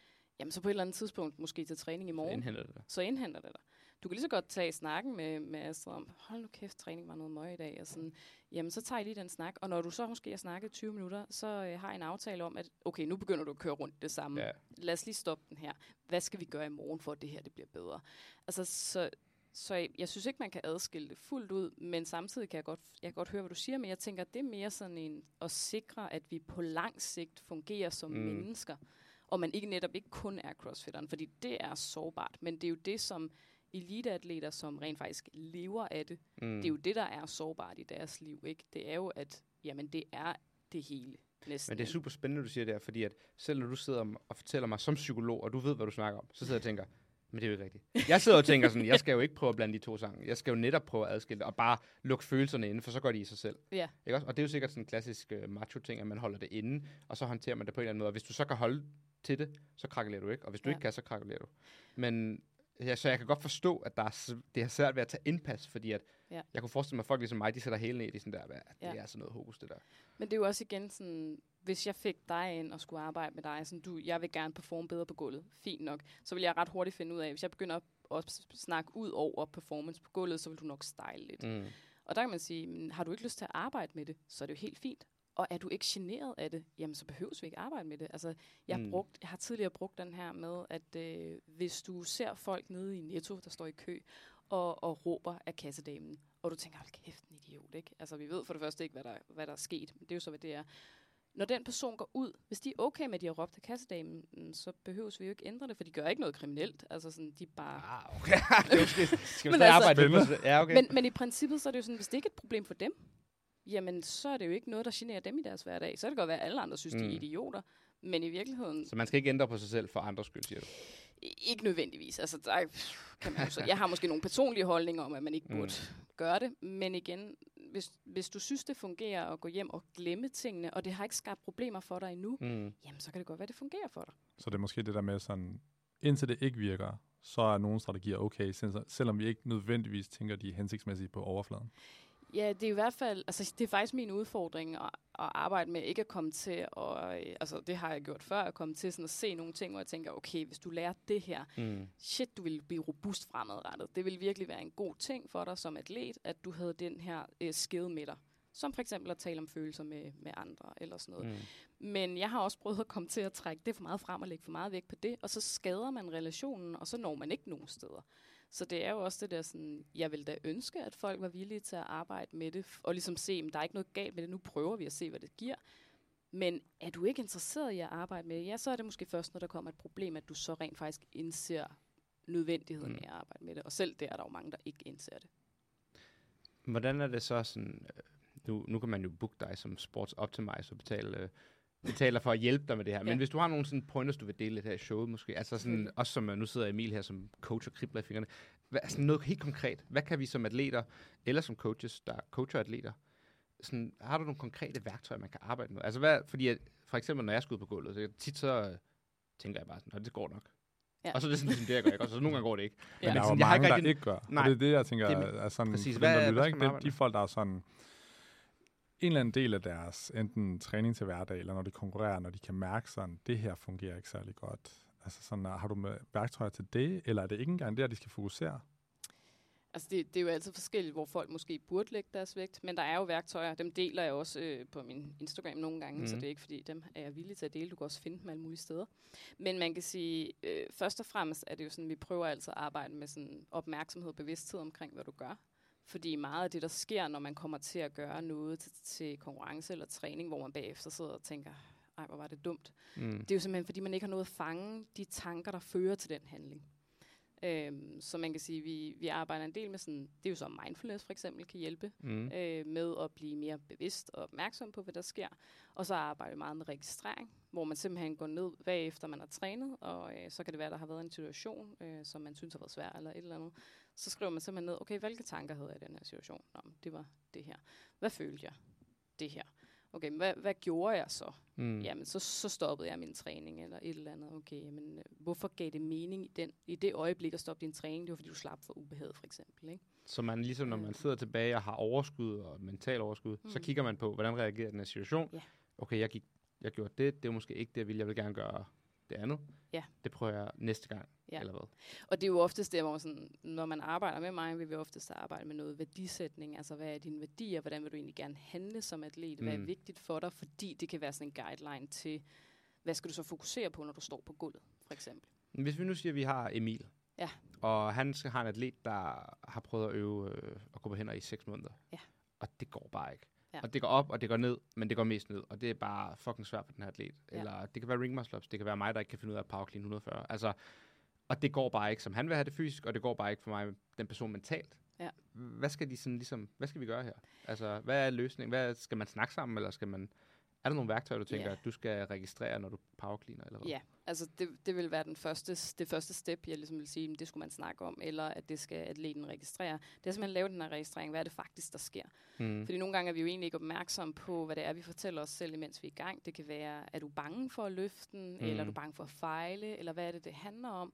jamen så på et eller andet tidspunkt, måske til træning i Så morgen, indhenter det. så indhenter det dig. Du kan lige så godt tage snakken med, med Astrid om, hold nu kæft, træning var noget møg i dag. Og sådan, jamen, så tager jeg lige den snak. Og når du så måske har snakket 20 minutter, så øh, har jeg en aftale om, at okay, nu begynder du at køre rundt det samme. Ja. Lad os lige stoppe den her. Hvad skal vi gøre i morgen, for at det her det bliver bedre? Altså, så, så jeg, jeg synes ikke, man kan adskille det fuldt ud, men samtidig kan jeg godt, jeg kan godt høre, hvad du siger, men jeg tænker, det er mere sådan en at sikre, at vi på lang sigt fungerer som mm. mennesker, og man ikke netop ikke kun er crossfitteren, fordi det er sårbart, men det er jo det, som eliteatleter, som rent faktisk lever af det, Mm. det er jo det, der er sårbart i deres liv, ikke? Det er jo, at jamen, det er det hele, næsten. Men det er super spændende, du siger det her, fordi at selv når du sidder og fortæller mig som psykolog, og du ved, hvad du snakker om, så sidder jeg og tænker, men det er jo ikke rigtigt. Jeg sidder og tænker sådan, jeg skal jo ikke prøve at blande de to sange. Jeg skal jo netop prøve at adskille det, og bare lukke følelserne inde, for så går de i sig selv. Ja. Ikke også? Og det er jo sikkert sådan en klassisk uh, macho-ting, at man holder det inde, og så håndterer man det på en eller anden måde. Og hvis du så kan holde til det, så krakelerer du ikke, og hvis du Ja. ikke kan, så krakelerer du. Men ja, så jeg kan godt forstå, at der er, det er svært ved at tage indpas, fordi at Ja. jeg kunne forestille mig, at folk ligesom mig, de sætter hele ned i sådan der, Ja. det er sådan noget hokus, det der. Men det er jo også igen sådan, hvis jeg fik dig ind og skulle arbejde med dig, sådan du, jeg vil gerne performe bedre på gulvet, fint nok, så vil jeg ret hurtigt finde ud af, hvis jeg begynder at, at snakke ud over performance på gulvet, så vil du nok style lidt. Mm. Og der kan man sige, "Men har du ikke lyst til at arbejde med det, så er det jo helt fint. Og er du ikke generet af det, jamen så behøves vi ikke arbejde med det. Altså, jeg, Mm. brugt, jeg har tidligere brugt den her med, at øh, hvis du ser folk nede i Netto, der står i kø, og, og råber af kassedamen, og du tænker, hold kæft, en idiot, ikke? Altså, vi ved for det første ikke, hvad der, hvad der er sket, men det er jo så, hvad det er. Når den person går ud, hvis de er okay med, at de har råbt af kassedamen, mm, så behøves vi jo ikke ændre det, for de gør ikke noget kriminelt. Altså sådan, de bare... Ah, okay. skal vi Men altså- arbejde det? Ja, okay. Men, men i princippet, så er det jo sådan, hvis det ikke er et problem for dem, jamen så er det jo ikke noget, der generer dem i deres hverdag. Så kan det godt være, at alle andre synes, mm. de Mm. er idioter. Men i virkeligheden, Så man skal ikke ændre på sig selv for andres skyld, siger du? ikke nødvendigvis. Altså, der er- kan man jo så, jeg har måske nogle personlige holdninger om, at man ikke Mm. burde gøre det. Men igen, hvis, hvis du synes, det fungerer at gå hjem og glemme tingene, og det har ikke skabt problemer for dig endnu, Mm. jamen så kan det godt være, at det fungerer for dig. Så det er måske det der med sådan, indtil det ikke virker, så er nogle strategier okay, selv- selvom vi ikke nødvendigvis tænker, de er hensigtsmæssige på overfladen. Ja, det er i hvert fald, altså det er faktisk min udfordring at, at arbejde med ikke at komme til at, øh, altså det har jeg gjort før, at komme til sådan at se nogle ting, hvor jeg tænker, okay, hvis du lærer det her, Mm. shit, du vil blive robust fremadrettet. Det vil virkelig være en god ting for dig som atlet, at du havde den her øh, skill med dig. Som for eksempel at tale om følelser med, med andre eller sådan noget. Mm. Men jeg har også prøvet at komme til at trække det for meget frem og lægge for meget væk på det, og så skader man relationen, og så når man ikke nogen steder. Så det er jo også det der sådan, jeg vil da ønske, at folk var villige til at arbejde med det, og ligesom se, at der er ikke noget galt med det, nu prøver vi at se, hvad det giver. Men er du ikke interesseret i at arbejde med det, ja, så er det måske først, når der kommer et problem, at du så rent faktisk indser nødvendigheden Mm. af at arbejde med det. Og selv der er der jo mange, der ikke indser det. Hvordan er det så sådan, øh, nu, nu kan man jo booke dig som sports optimizer og betale, øh, betaler for at hjælpe dig med det her. Men Ja. hvis du har nogle sådan pointers, du vil dele lidt her i showet måske, altså sådan, også som øh, nu sidder Emil her som coach og kribler i fingrene, hvad, altså noget helt konkret, hvad kan vi som atleter, eller som coaches, der coacher atleter, sådan, har du nogle konkrete værktøjer, man kan arbejde med? Altså hvad, fordi at, for eksempel, når jeg skal ud på gulvet, så tit så øh, tænker jeg bare sådan, "Nå, det går nok. Ja. Og så er det sådan, ligesom det, jeg gør, ikke? Og så nogle gange går det ikke. Ja. Men der er jo jeg har mange, ikke der rigtig- ikke gør. Nej. Og det er det, jeg tænker, Det det er- er sådan, præcis. Hvad- dem, der lytter, ikke? arbejde de folk, der er sådan en eller anden del af deres enten træning til hverdag, eller når de konkurrerer, når de kan mærke sådan, det her fungerer ikke særlig godt. Altså sådan, har du med værktøjer til det, eller er det ikke engang der, de skal fokusere? Altså det, det er jo altid forskelligt, hvor folk måske burde lægge deres vægt, men der er jo værktøjer, dem deler jeg også øh, på min Instagram nogle gange, mm. så Mhm. det er ikke fordi, dem er jeg villig til at dele. Du kan også finde dem alle mulige steder. Men man kan sige, øh, først og fremmest er det jo sådan, vi prøver altid at arbejde med sådan opmærksomhed og bevidsthed omkring, hvad du gør. Fordi meget af det, der sker, når man kommer til at gøre noget til, til konkurrence eller træning, hvor man bagefter sidder og tænker, ej, hvor var det dumt. Mm. Det er jo simpelthen, fordi man ikke har nået at fange de tanker, der fører til den handling. Øhm, så man kan sige, at vi, vi arbejder en del med sådan, det er jo så mindfulness for eksempel, kan hjælpe Mm. øh, med at blive mere bevidst og opmærksom på, hvad der sker. Og så arbejder vi meget med registrering, hvor man simpelthen går ned bagefter man har trænet, og øh, så kan det være, der har været en situation, øh, som man synes har været svær eller et eller andet. Så skriver man simpelthen ned, okay, hvilke tanker havde jeg i den her situation? Nå, det var det her. Hvad følte jeg? Det her. Okay, men hvad, hvad gjorde jeg så? Mm. Jamen, så, så stoppede jeg min træning, eller et eller andet. Okay, men øh, hvorfor gav det mening i, den, i det øjeblik at stoppe din træning? Det var, fordi du slap for ubehaget, for eksempel. Ikke? Så man ligesom, når man Øh. sidder tilbage og har overskud og mental overskud, mm. så kigger man på, hvordan reagerer den her situation. Ja. Okay, jeg, gik, jeg gjorde det, det er måske ikke det, jeg ville. Jeg vil gerne gøre det andet. Ja. Det prøver jeg næste gang, Ja. eller hvad? Og det er jo oftest der, hvor sådan, når man arbejder med mig, vil vi oftest arbejde med noget værdisætning. Altså, hvad er dine værdier? Hvordan vil du egentlig gerne handle som atlet? Hvad er Mm. vigtigt for dig? Fordi det kan være sådan en guideline til, hvad skal du så fokusere på, når du står på gulvet, for eksempel. Hvis vi nu siger, at vi har Emil, Ja. og han skal have en atlet, der har prøvet at øve øh, at gå på hænder i seks måneder, Ja. og det går bare ikke. Ja. Og det går op, og det går ned, men det går mest ned. Og det er bare fucking svært for den her atlet. Ja. Eller det kan være ring muscle ups, det kan være mig, der ikke kan finde ud af at power clean 140. Altså, og det går bare ikke, som han vil have det fysisk, og det går bare ikke for mig, den person mentalt. Ja. Hvad skal de sådan ligesom, hvad skal vi gøre her? Altså, hvad er løsningen? Hvad, skal man snakke sammen, eller skal man... Er der nogle værktøjer, du tænker, Ja. at du skal registrere, når du power cleaner, eller hvad? Ja, altså det, det vil være den første, det første step, jeg ligesom vil sige, men det skulle man snakke om, eller at det skal atleten registrere. Det er simpelthen lave den her registrering. Hvad er det faktisk, der sker? Mm. Fordi nogle gange er vi jo egentlig ikke opmærksomme på, hvad det er, vi fortæller os selv, imens vi er i gang. Det kan være, er du bange for at løfte den, mm. eller er du bange for at fejle, eller hvad er det, det handler om?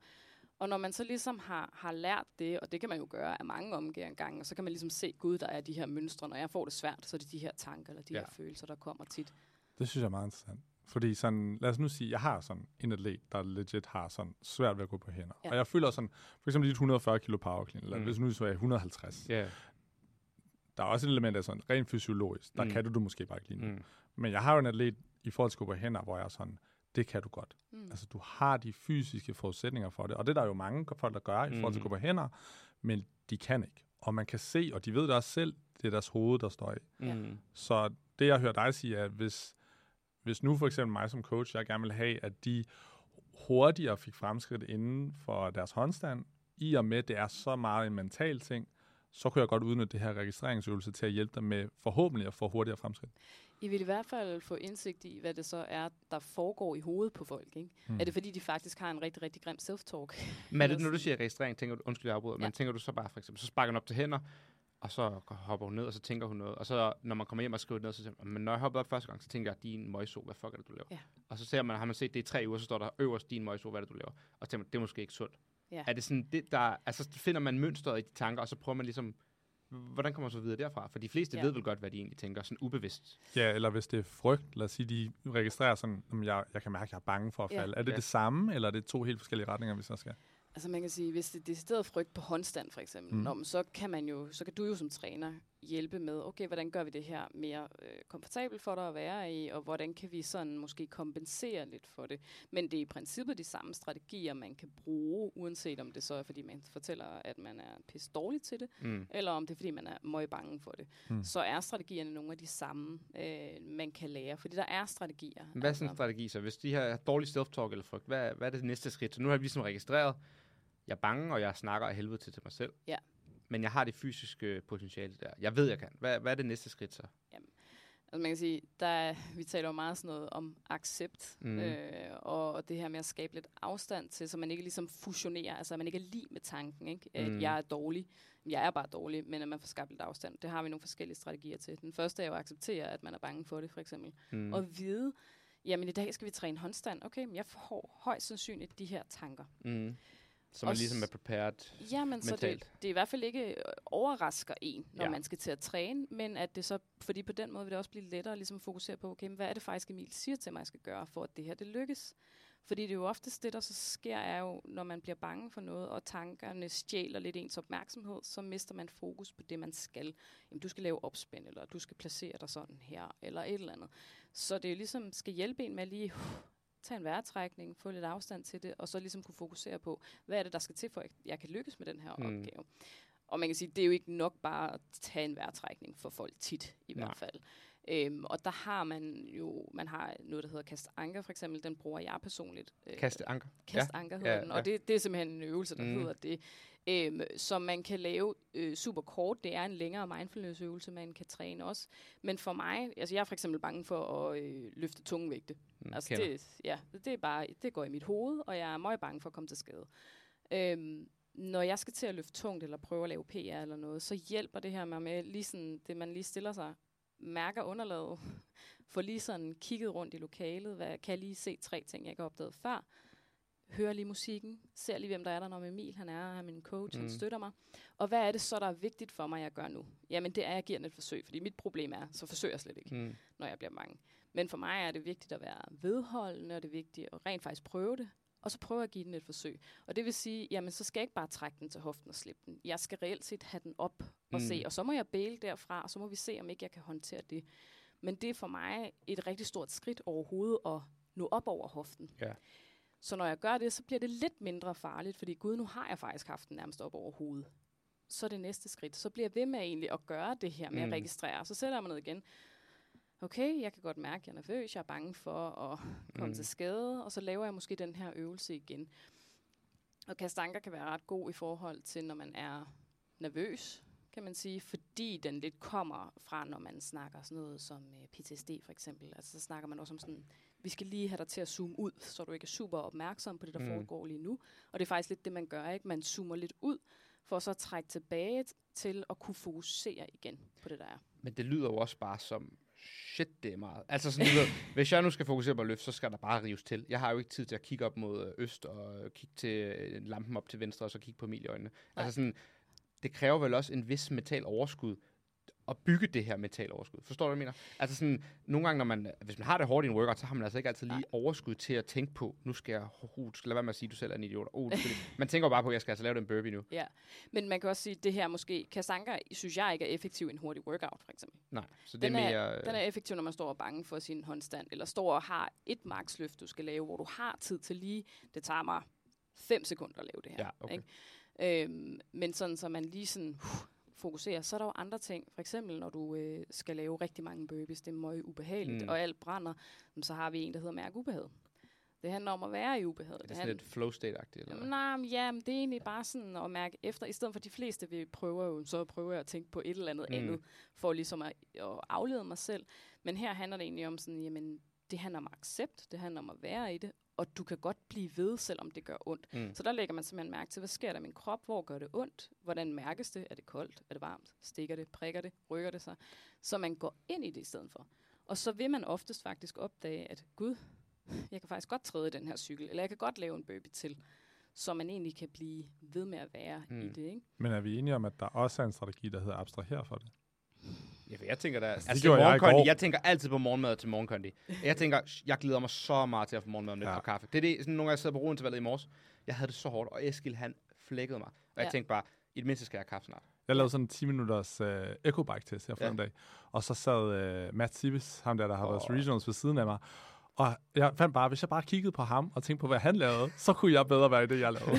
Og når man så ligesom har, har lært det, og det kan man jo gøre af mange omgange, så kan man ligesom se, gud, der er de her mønstre. Når jeg får det svært, så er det de her tanker, eller de Ja. her følelser, der kommer tit. Det synes jeg er meget interessant. Fordi sådan, lad os nu sige, jeg har sådan en atlet, der legit har sådan svært ved at gå på hænder. Ja. Og jeg føler sådan, for eksempel dit 140 kilo power clean, eller Mm. hvis nu så er 150. Ja. Der er også et element af sådan, rent fysiologisk, der Mm. kan du, du måske bare ikke lige. Mm. Men jeg har jo en atlet i forhold til at gå på hænder, hvor jeg er sådan, det kan du godt. Mm. Altså, du har de fysiske forudsætninger for det. Og det er der jo mange folk, der gør i forhold til at Mm. gå på hænder, men de kan ikke. Og man kan se, og de ved det også selv, det er deres hoved, der står i. Mm. Så det, jeg hører dig sige, er, at hvis, hvis nu for eksempel mig som coach, jeg gerne vil have, at de hurtigere fik fremskridt inden for deres håndstand, i og med, at det er så meget en mental ting, så kunne jeg godt udnytte det her registreringsøvelse til at hjælpe dem med forhåbentlig at få hurtigere fremskridt. I vil i hvert fald få indsigt i, hvad det så er, der foregår i hovedet på folk. Ikke? Mm. Er det fordi, de faktisk har en rigtig, rigtig grim self-talk? Men er det, når du siger registrering, tænker du, undskyld, jeg afbryder, ja. Men tænker du så bare for eksempel, så sparker hun op til hænder, og så hopper hun ned, og så tænker hun noget, og så når man kommer hjem og skriver det ned, så tænker man, men når jeg hopper op første gang, så tænker jeg, din møjso, hvad fuck er det, du laver? Ja. Og så ser man, har man set det i tre uger, så står der øverst, din møjso, hvad er det, du laver? Og så tænker man, det er måske ikke sundt. Ja. Er det sådan, det der, altså finder man mønstret i de tanker, og så prøver man ligesom, hvordan kommer man så videre derfra? For de fleste Ja. ja. ved vel godt, hvad de egentlig tænker, sådan ubevidst. Ja, eller hvis det er frygt, lad os sige, de registrerer sådan, om jeg, jeg kan mærke, at jeg er bange for at Ja. falde. Er det Ja. det samme, eller er det to helt forskellige retninger, vi så skal? Altså man kan sige, hvis det er decideret frygt på håndstand for eksempel, mm. Nå, så kan man jo, så kan du jo som træner hjælpe med, okay, hvordan gør vi det her mere øh, komfortabelt for dig at være i, og hvordan kan vi sådan måske kompensere lidt for det. Men det er i princippet de samme strategier, man kan bruge, uanset om det så er, fordi man fortæller, at man er pisse dårlig til det, Mm. eller om det er, fordi man er møg bange for det. Mm. Så er strategierne nogle af de samme, øh, man kan lære, fordi der er strategier. Hvad er sådan en strategi så? Hvis de har dårlig self-talk eller frygt, hvad, hvad er det næste skridt? Så nu har jeg ligesom registreret, jeg er bange, og jeg snakker af helvede til til mig selv. Ja. Men jeg har det fysiske potentiale der. Jeg ved, jeg kan. Hvad, hvad er det næste skridt så? Altså man kan sige, der er, vi taler jo meget sådan noget om accept, mm. øh, og, og det her med at skabe lidt afstand til, så man ikke ligesom fusionerer, altså at man ikke er lige med tanken, ikke? At Mhm. jeg er dårlig, jeg er bare dårlig, men at man får skabt lidt afstand. Det har vi nogle forskellige strategier til. Den første er jo at acceptere, at man er bange for det, for eksempel. Mm. Mm. Og vide, jamen i dag skal vi træne håndstand. Okay, men jeg får højst sandsynligt de her tanker. Mm. Så man Og ligesom er prepared. Jamen, så det, Mentalt. det er i hvert fald ikke øh, overrasker en, når Ja. ja. man skal til at træne, men at det så, fordi på den måde vil det også blive lettere ligesom at fokusere på, okay, men hvad er det faktisk, Emil siger til mig, jeg skal gøre, for at det her det lykkes. Fordi det er jo oftest det, der så sker, er jo, når man bliver bange for noget, og tankerne stjæler lidt ens opmærksomhed, så mister man fokus på det, man skal. Jamen, du skal lave opspænd, eller du skal placere dig sådan her, eller et eller andet. Så det er jo ligesom, skal hjælpe en med lige uh, tage en vejrtrækning, få lidt afstand til det, og så ligesom kunne fokusere på, hvad er det, der skal til, for at jeg kan lykkes med den her Mm. opgave. Og man kan sige, det er jo ikke nok bare at tage en vejrtrækning for folk tit, i Nej. hvert fald. Øhm, og der har man jo, man har noget, der hedder kast anker, for eksempel, den bruger jeg personligt. Øh, Kaste anker. Kast anker hedder ja, den, ja. og det, det er simpelthen en øvelse, der Mm. hedder det. Øhm, som man kan lave øh, super kort. Det er en længere mindfulness-øvelse, man kan træne også. Men for mig, altså jeg er for eksempel bange for at øh, løfte tunge vægte. Mm, Altså kender. det, ja, det er bare, det går i mit hoved, og jeg er meget bange for at komme til skade. Øhm, når jeg skal til at løfte tungt, eller prøve at lave PR eller noget, så hjælper det her mig med, lige sådan, det man lige stiller sig, mærker underlaget, får lige sådan kigget rundt i lokalet, hvad, kan jeg lige se tre ting, jeg ikke har opdaget før, hører lige musikken, ser lige, hvem der er der, når Emil han er, han er min coach, mm. Han støtter mig. Og hvad er det så, der er vigtigt for mig, jeg gør nu? Jamen det er, at jeg giver den et forsøg, fordi mit problem er, så forsøger jeg slet ikke Mm. når jeg bliver bange. Men for mig er det vigtigt at være vedholdende, og det er vigtigt at rent faktisk prøve det, og så prøve at give den et forsøg. Og det vil sige, jamen så skal jeg ikke bare trække den til hoften og slippe den. Jeg skal reelt set have den op og Mm. se, og så må jeg bæle derfra, og så må vi se, om ikke jeg kan håndtere det. Men det er for mig et rigtig stort skridt overhovedet at nå op over hoften. Ja. Så når jeg gør det, så bliver det lidt mindre farligt, fordi gud, nu har jeg faktisk haft den nærmest op over hovedet. Så er det næste skridt. Så bliver jeg ved med egentlig at gøre det her med Mm. at registrere. Så sætter jeg mig ned igen, okay, jeg kan godt mærke, at jeg er nervøs, jeg er bange for at komme Mm. til skade, og så laver jeg måske den her øvelse igen. Og kastanker kan være ret god i forhold til, når man er nervøs, kan man sige, fordi den lidt kommer fra, når man snakker sådan noget som øh, PTSD for eksempel. Altså så snakker man også om sådan, vi skal lige have dig til at zoome ud, så du ikke er super opmærksom på det, der Mm. foregår lige nu. Og det er faktisk lidt det, man gør, ikke? Man zoomer lidt ud, for så at trække tilbage til at kunne fokusere igen på det, der er. Men det lyder jo også bare som, shit, det er meget. Altså sådan, du ved, hvis jeg nu skal fokusere på at løfte, så skal der bare rives til. Jeg har jo ikke tid til at kigge op mod øh, øst, og øh, kigge til øh, lampen op til venstre, og så kigge på Emil i øjnene. Nej. Altså sådan, det kræver vel også en vis mental overskud, at bygge det her mental overskud. Forstår du, hvad jeg mener? Altså sådan, nogle gange, når man, hvis man har det hårdt i en workout, så har man altså ikke altid lige Nej. overskud til at tænke på, nu skal jeg, uh, skal lade være med at sige, at du selv er en idiot. Uh, man tænker bare på, at jeg skal altså lave den burpee nu. Ja, men man kan også sige, at det her måske, Kasanka synes jeg ikke er effektiv i en hurtig workout, for eksempel. Nej, så det Den er er, mere... øh, Den er effektiv, når man står og er bange for sin håndstand, eller står og har et maksløft, du skal lave, hvor du har tid til lige, det tager mig 5 sekunder at lave det her. Ja, okay. Ikke? Øhm, men sådan, så man lige sådan uh, fokuserer. Så er der jo andre ting. For eksempel, når du øh, skal lave rigtig mange burpees, det er meget ubehageligt, Mm. og alt brænder, så har vi en, der hedder mærke ubehag. Det handler om at være i ubehaget. er det sådan lidt flow state-agtigt? Eller? Nej, men ja, men det er egentlig bare sådan at mærke efter. I stedet for de fleste vil prøve jo, så prøver jeg at tænke på et eller andet mm. andet, for ligesom at, at aflede mig selv. Men her handler det egentlig om sådan, jamen, det handler om accept, det handler om at være i det, og du kan godt blive ved, selvom det gør ondt. Mm. Så der lægger man simpelthen mærke til, hvad sker der i min krop, hvor gør det ondt, hvordan mærkes det, er det koldt, er det varmt, stikker det, prikker det, rykker det sig, så man går ind i det i stedet for. Og så vil man oftest faktisk opdage, at gud, jeg kan faktisk godt træde i den her cykel, eller jeg kan godt lave en burpee til, så man egentlig kan blive ved med at være mm. i det. Ikke? Men er vi enige om, at der også er en strategi, der hedder abstraher for det? Ja, for jeg tænker da... Altså, det altså gjorde jeg i morgenkondi, går. jeg tænker altid på morgenmad til morgenkondi. Jeg tænker, jeg glæder mig så meget til at få morgenmad med Ja. og kaffe. Det er det, sådan nogle gange jeg sad på rointervalget i morges. Jeg havde det så hårdt, og Eskild han flækkede mig. Og jeg Ja. tænkte bare, i det mindste skal jeg have kaffe snart. Jeg lavede sådan en 10 minutters øh, ecobike-test her forleden Ja. dag, og så sad øh, Matt Sibis, ham der, der har været Åh. regionals ved siden af mig, og jeg fandt bare, hvis jeg bare kiggede på ham og tænkte på, hvad han lavede, så kunne jeg bedre være i det, jeg lavede.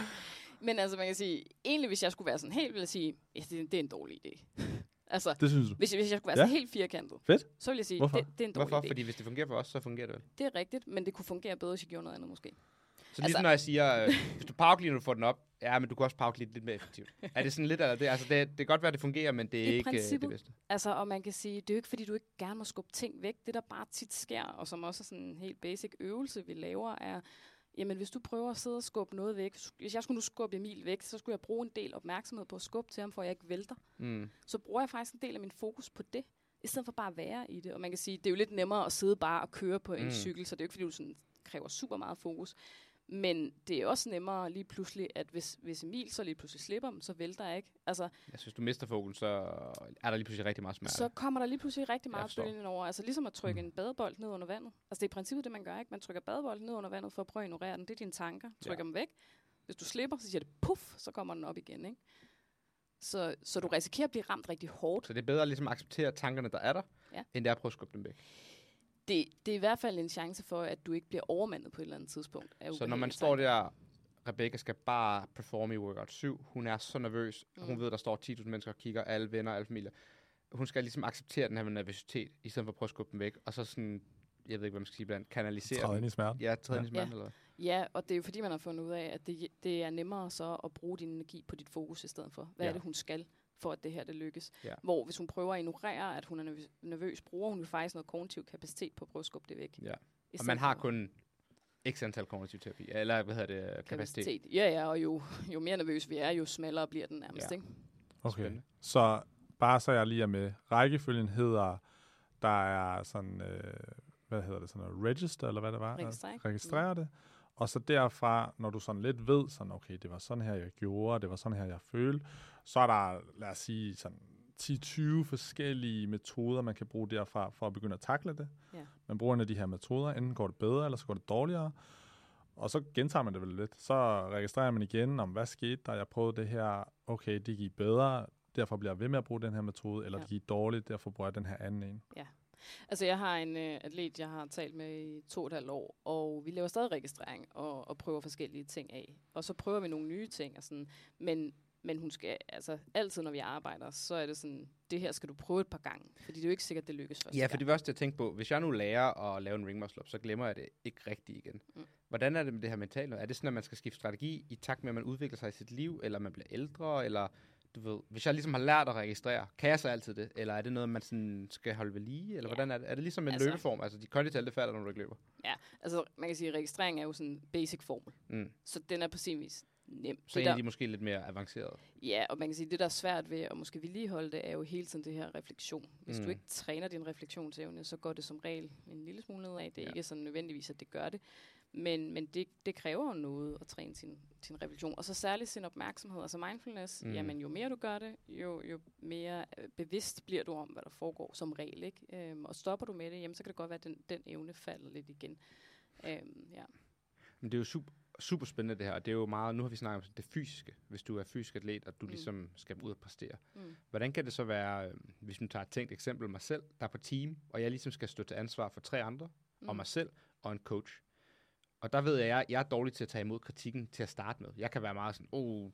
Men altså, man kan sige, egentlig hvis jeg skulle være sådan helt, vil jeg sige, ja, det, det er en dårlig idé. Altså, det synes du? hvis, hvis jeg skulle være Ja. helt firkantet, Fedt. så vil jeg sige, Hvorfor? det, det er en dårlig Hvorfor? idé. Fordi hvis det fungerer for os, så fungerer det vel. Det er rigtigt, men det kunne fungere bedre, hvis jeg gjorde noget andet måske. Så ligesom når jeg siger, øh, hvis du powercleaner, du får den op, ja, men du kan også powerclean lidt mere effektivt. er det sådan lidt eller det? Altså, det, det kan godt være, at det fungerer, men det er I ikke øh, det princippet. bedste. Altså, og man kan sige, det er jo ikke, fordi du ikke gerne må skubbe ting væk. Det, der bare tit sker, og som også er sådan en helt basic øvelse, vi laver, er, jamen hvis du prøver at sidde og skubbe noget væk, hvis jeg skulle nu skubbe Emil væk, så skulle jeg bruge en del opmærksomhed på at skubbe til ham, for at jeg ikke vælter. Mm. Så bruger jeg faktisk en del af min fokus på det, i stedet for bare at være i det. Og man kan sige, det er jo lidt nemmere at sidde bare og køre på en Mm. cykel, så det er jo ikke, fordi du sådan kræver super meget fokus. Men det er også nemmere lige pludselig, at hvis, hvis Emil så lige pludselig slipper dem, så vælter jeg ikke. Altså, Altså, hvis du mister fokus, så er der lige pludselig rigtig meget smerte. så kommer der lige pludselig rigtig Jeg meget bølgen over. Altså ligesom at trykke Mm. en badebold ned under vandet. Altså det er i princippet det, man gør, ikke? Man trykker badebolden ned under vandet for at prøve at ignorere den. Det er dine tanker. Trykker dem væk. Hvis du slipper, så siger det puff, så kommer den op igen, ikke? Så, så du risikerer at blive ramt rigtig hårdt. Så det er bedre ligesom at acceptere tankerne, der er der, Ja. end det er at prøve at skubbe dem væk. Det, det er i hvert fald en chance for, at du ikke bliver overmandet på et eller andet tidspunkt. af Så når man står der, Rebecca skal bare performe i workout 7, hun er så nervøs, mm. hun ved, der står 10.000 mennesker og kigger, alle venner, alle familier. Hun skal ligesom acceptere den her nervøsitet, i stedet for at prøve at skubbe dem væk, og så sådan, jeg ved ikke, hvad man skal sige blandt, kanalisere Træde den. ind i smerten. Ja, træde ind i Ja. smerten, eller hvad? Ja, og det er jo fordi, man har fundet ud af, at det, det er nemmere så at bruge din energi på dit fokus i stedet for. Hvad ja. Ja. er det, hun skal, for at det her det lykkes? Ja. Hvor hvis hun prøver at ignorere, at hun er nervøs, nervøs bruger hun jo faktisk noget kognitiv kapacitet på at prøve at skubbe det væk. Ja. Og man har kun x antal kognitiv terapi, eller hvad hedder det, kapacitet. Ja, ja, og jo, jo mere nervøs vi er, jo smallere bliver den nærmest, Ja. ikke? Okay. Spændende. Så bare så jeg lige er med. Rækkefølgen hedder, der er sådan, øh, hvad hedder det, sådan noget register, eller hvad det var? Registrering. Registrere det. Og så derfra, når du sådan lidt ved, sådan, okay, det var sådan her, jeg gjorde, det var sådan her, jeg følte, så er der, lad os sige, sådan 10-20 forskellige metoder, man kan bruge derfra, for at begynde at takle det. Ja. Man bruger en af de her metoder, enten går det bedre, eller så går det dårligere. Og så gentager man det vel lidt. Så registrerer man igen, om hvad skete der, jeg prøvede det her, okay, det gik bedre, derfor bliver jeg ved med at bruge den her metode, eller Ja. det gik dårligt, derfor bruger jeg den her anden en. Altså, jeg har en øh, atlet, jeg har talt med i to og et halvt år, og vi laver stadig registrering og, og prøver forskellige ting af. Og så prøver vi nogle nye ting, og sådan, men Men hun skal, altså altid når vi arbejder, så er det sådan, det her skal du prøve et par gange. Fordi det er jo ikke sikkert, det lykkes første Ja, for det var også det, jeg tænkte på. Hvis jeg nu lærer at lave en ring muscle up, så glemmer jeg det ikke rigtigt igen. Mm. Hvordan er det med det her mentale? Er det sådan, at man skal skifte strategi i takt med, at man udvikler sig i sit liv, eller man bliver ældre, eller du ved, hvis jeg ligesom har lært at registrere, kan jeg så altid det? Eller er det noget, man sådan skal holde ved lige? Eller Ja. hvordan er det? Er det ligesom en Altså- løbeform? Altså, de kondital, det falder, når du ikke løber. Altså, man kan sige, at registrering er jo sådan en basic formel. Mm. Så den er på sin vis nem. Så det en af de måske lidt mere avancerede. Ja, og man kan sige, at det, der er svært ved at måske vedligeholde det, er jo hele tiden det her refleksion. Hvis mm. Du ikke træner din refleksionsevne, så går det som regel en lille smule nedad. Det er Ja. ja. ikke sådan nødvendigvis, at det gør det. Men, men det, det kræver jo noget at træne sin, sin refleksion. Og så særligt sin opmærksomhed, altså mindfulness. Mm. Jamen, jo mere du gør det, jo, jo mere øh, bevidst bliver du om, hvad der foregår som regel. Ikke? Øhm, og stopper du med det, jamen, så kan det godt være, at den, den evne falder lidt igen. Øhm, ja. Men det er jo super, super spændende det her. og Det er jo meget, nu har vi snakket om det fysiske. Hvis du er fysisk atlet, og du Mm. mm. ligesom skal ud og præstere. Mm. Hvordan kan det så være, øh, hvis man tager et tænkt eksempel mig selv, der er på team, og jeg ligesom skal stå til ansvar for tre andre, mm. og mig selv og en coach. Og der ved jeg, jeg, jeg er dårlig til at tage imod kritikken til at starte med. Jeg kan være meget sådan, oh,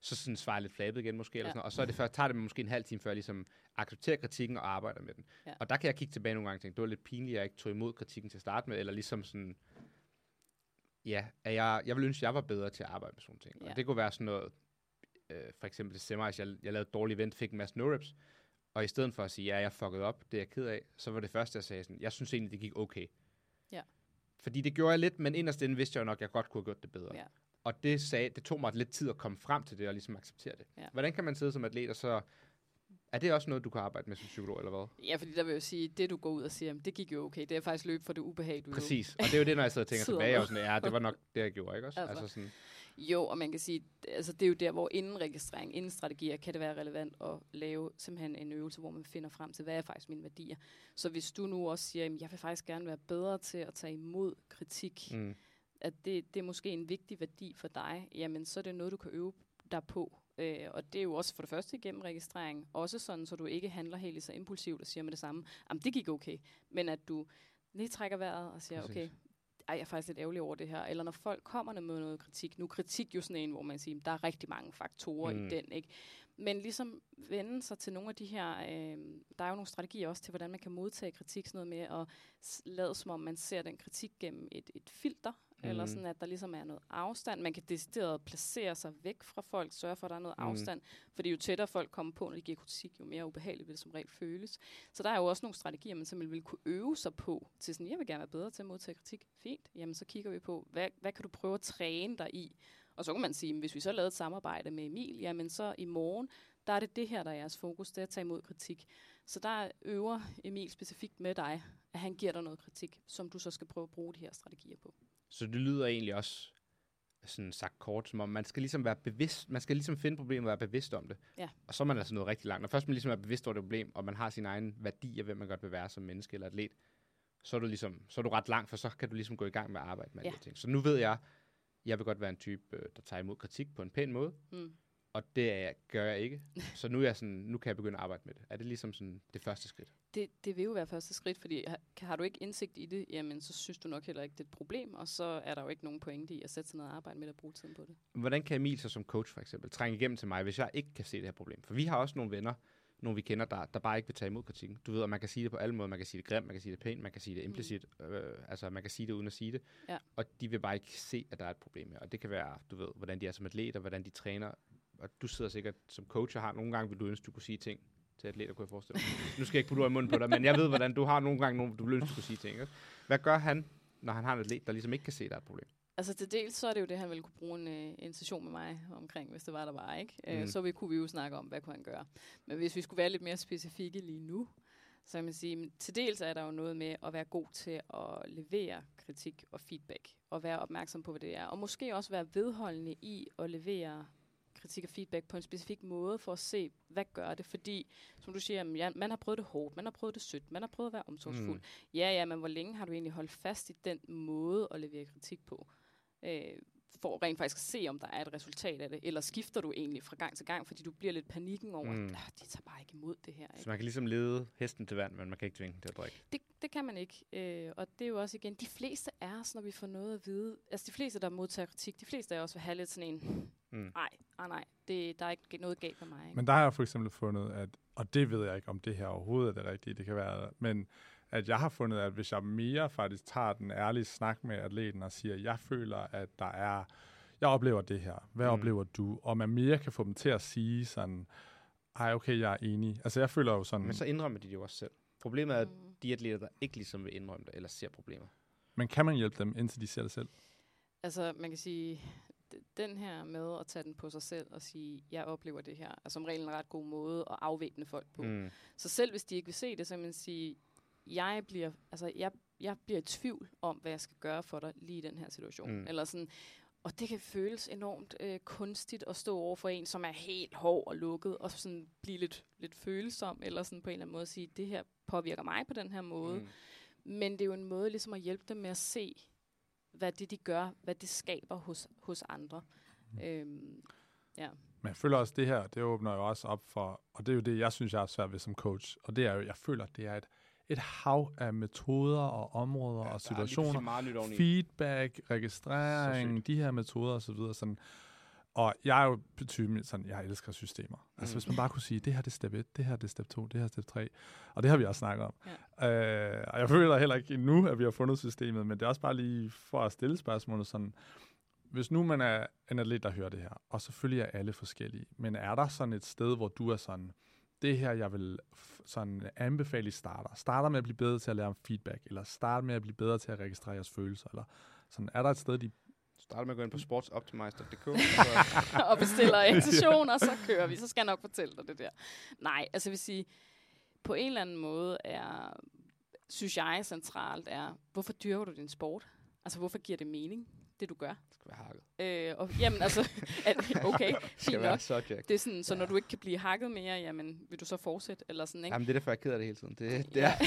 så sådan svarer jeg lidt flabet igen måske, eller Ja. sådan noget. og så er det først, tager det måske en halv time før jeg ligesom accepterer kritikken og arbejder med den. Ja. Og der kan jeg kigge tilbage nogle gange og tænke, det var lidt pinligt, at jeg ikke tog imod kritikken til at starte med, eller ligesom sådan, ja, at jeg, jeg vil ønske, at jeg var bedre til at arbejde med sådan ting. Ja. Og det kunne være sådan noget, øh, for eksempel til semis, jeg, jeg lavede et dårligt event, fik en masse no-reps, og i stedet for at sige, ja, jeg fuckede op, det er jeg ked af, så var det første, jeg sagde sådan, jeg synes egentlig, det gik okay. Fordi det gjorde jeg lidt, men inderst inde vidste jeg jo nok, at jeg godt kunne have gjort det bedre. Ja. Og det, sagde, det tog mig lidt tid at komme frem til det, og ligesom acceptere det. Ja. Hvordan kan man sidde som atlet, og så... Er det også noget, du kan arbejde med som psykolog, eller hvad? Ja, fordi der vil jeg sige, det du går ud og siger, jamen, det gik jo okay. Det er faktisk løb for det ubehag, du Præcis. Og det er jo det, når jeg sidder og tænker tilbage, og sådan, ja, det var nok det, jeg gjorde, ikke også? Altså. Altså, sådan, Jo, og man kan sige, altså det er jo der, hvor inden registrering, inden strategier, kan det være relevant at lave simpelthen en øvelse, hvor man finder frem til, hvad er faktisk mine værdier. Så hvis du nu også siger, at jeg vil faktisk gerne være bedre til at tage imod kritik, mm, at det, det er måske en vigtig værdi for dig, jamen så er det noget, du kan øve dig på. Øh, og det er jo også for det første igennem registrering, også sådan, så du ikke handler helt så impulsivt og siger med det samme, jamen det gik okay, men at du lige trækker vejret og siger, Præcis. okay, ej, jeg er faktisk lidt ærgerlig over det her. Eller når folk kommer med noget kritik. Nu er kritik jo sådan en, hvor man siger, der er rigtig mange faktorer mm. I den, ikke? Men ligesom vende sig til nogle af de her, øh, der er jo nogle strategier også til, hvordan man kan modtage kritik, sådan noget med at lade som om, man ser den kritik gennem et, et filter, mm. eller Mhm. sådan, at der ligesom er noget afstand. Man kan decideret placere sig væk fra folk, sørge for, at der er noget Mhm. afstand. Fordi jo tættere folk kommer på, når de giver kritik, jo mere ubehageligt vil det som regel føles. Så der er jo også nogle strategier, man simpelthen vil kunne øve sig på, til sådan, jeg vil gerne være bedre til at modtage kritik. Fint, jamen så kigger vi på, hvad, hvad kan du prøve at træne dig i? Og så kan man sige, hvis vi så lavede et samarbejde med Emil, jamen så i morgen, der er det det her, der er jeres fokus, det er at tage imod kritik. Så der øver Emil specifikt med dig, at han giver dig noget kritik, som du så skal prøve at bruge de her strategier på. Så det lyder egentlig også sådan sagt kort, som om man skal ligesom være bevidst, man skal ligesom finde problemet og være bevidst om det. Ja. Og så er man altså noget rigtig langt. Når først man ligesom er bevidst over det problem, og man har sin egen værdi af, hvem man godt vil være som menneske eller atlet, så er du ligesom, så er du ret langt, for så kan du ligesom gå i gang med at arbejde med Ja. de ting. Så nu ved jeg, jeg vil godt være en type, øh, der tager imod kritik på en pæn måde, Mm. og det er, gør jeg ikke. så nu, er jeg sådan, nu kan jeg begynde at arbejde med det. Er det ligesom sådan det første skridt? Det, det vil jo være første skridt, fordi har, har du ikke indsigt i det, jamen så synes du nok heller ikke, det er et problem, og så er der jo ikke nogen pointe i at sætte sig ned og arbejde med og bruge tiden på det. Hvordan kan Emil så som coach for eksempel trænge igennem til mig, hvis jeg ikke kan se det her problem? For vi har også nogle venner, nogle vi kender, der, der bare ikke vil tage imod kritikken. Du ved, at man kan sige det på alle måder. Man kan sige det grimt, man kan sige det pænt, man kan sige det implicit. Mm. Øh, altså, man kan sige det uden at sige det. Ja. Og de vil bare ikke se, at der er et problem her. Og det kan være, du ved, hvordan de er som atleter, hvordan de træner. Og du sidder sikkert som coach og har nogle gange, vil du ønske, du kunne sige ting til atleter, kunne jeg forestille mig. nu skal jeg ikke putte ord i munden på dig, men jeg ved, hvordan du har nogle gange, nogle, du vil ønske, du kunne sige ting. Ikke? Hvad gør han, når han har en atlet, der ligesom ikke kan se, at der er et problem? Altså til dels, så er det jo det, han ville kunne bruge en, øh, en session med mig omkring, hvis det var, der var, ikke? Mm. Mm. så vi, kunne vi jo snakke om, hvad kunne han gøre. Men hvis vi skulle være lidt mere specifikke lige nu, så kan man sige, til dels er der jo noget med at være god til at levere kritik og feedback, og være opmærksom på, hvad det er. Og måske også være vedholdende i at levere kritik og feedback på en specifik måde, for at se, hvad gør det. Fordi, som du siger, jamen, ja, man har prøvet det hårdt, man har prøvet det sødt, man har prøvet at være omsorgsfuld. Mm. Ja, ja, men hvor længe har du egentlig holdt fast i den måde at levere kritik på? Øh, for rent faktisk at se, om der er et resultat af det, eller skifter du egentlig fra gang til gang, fordi du bliver lidt panikken over, Mm. at de tager bare ikke imod det her. Ikke? Så man kan ligesom lede hesten til vand, men man kan ikke tvinge den til at drikke. Det, det kan man ikke. Øh, og det er jo også igen, de fleste af os, når vi får noget at vide, altså de fleste, der modtager kritik, de fleste af os vil have lidt sådan en, Mm. Nej, nej, nej. Det, der er ikke noget galt med mig. Ikke? Men der har jeg for eksempel fundet, at, og det ved jeg ikke, om det her overhovedet er det rigtige, det kan være, men at jeg har fundet, at hvis jeg mere faktisk tager den ærlige snak med atleten og siger, jeg føler, at der er, jeg oplever det her, hvad Mm. oplever du? Og man mere kan få dem til at sige sådan, ej okay, jeg er enig. Altså jeg føler jo sådan, Men så indrømmer de det jo også selv. Problemet er, at Mm. de atleter, der ikke ligesom vil indrømme det, eller ser problemer. men kan man hjælpe dem, indtil de ser det selv? Altså, man kan sige, den her med at tage den på sig selv og sige, jeg oplever det her, er som regel en ret god måde at afvæbne folk på. Mm. Så selv hvis de ikke vil se det, så kan man sige, jeg bliver, altså, jeg, jeg bliver i tvivl om, hvad jeg skal gøre for dig lige i den her situation. Mm. Eller sådan, og det kan føles enormt øh, kunstigt at stå over for en, som er helt hård og lukket, og sådan blive lidt, lidt følsom, eller sådan på en eller anden måde sige, det her påvirker mig på den her måde. Mm. Men det er jo en måde ligesom at hjælpe dem med at se, hvad det de gør, hvad det skaber hos, hos andre. Mm. Øhm, ja. Men jeg føler også, det her, det åbner jo også op for, og det er jo det, jeg synes, jeg er svært ved som coach, og det er jo, jeg føler, det er et, et hav af metoder og områder ja, og er situationer, feedback, registrering, de her metoder og så videre. Sådan. Og jeg er jo typen, sådan, jeg elsker systemer. Altså Mm. hvis man bare kunne sige, det her det er step 1, det her det er step 2, det her er step 3. Og det har vi også snakket om. Ja. Øh, og jeg føler heller ikke endnu, at vi har fundet systemet, men det er også bare lige for at stille spørgsmålet sådan, hvis nu man er en atlet, der hører det her, og selvfølgelig er alle forskellige, men er der sådan et sted, hvor du er sådan, det her, jeg vil sådan anbefale, I starter. Starter med at blive bedre til at lære om feedback, eller start med at blive bedre til at registrere jeres følelser, eller sådan, er der et sted, de Start med at gå ind på sportsoptimize.dk. og bestiller en session, og så kører vi. Så skal jeg nok fortælle dig det der. Nej, altså jeg vil sige, på en eller anden måde er, synes jeg centralt er, hvorfor dyrker du din sport? Altså hvorfor giver det mening, det du gør? Det skal være hakket. Øh, og, jamen altså, at, okay, fint nok. subject. Det er sådan, så når du ikke kan blive hakket mere, jamen vil du så fortsætte? Eller sådan, ikke? Jamen, det er derfor, jeg er ked af det hele tiden. Det, det Ja. er,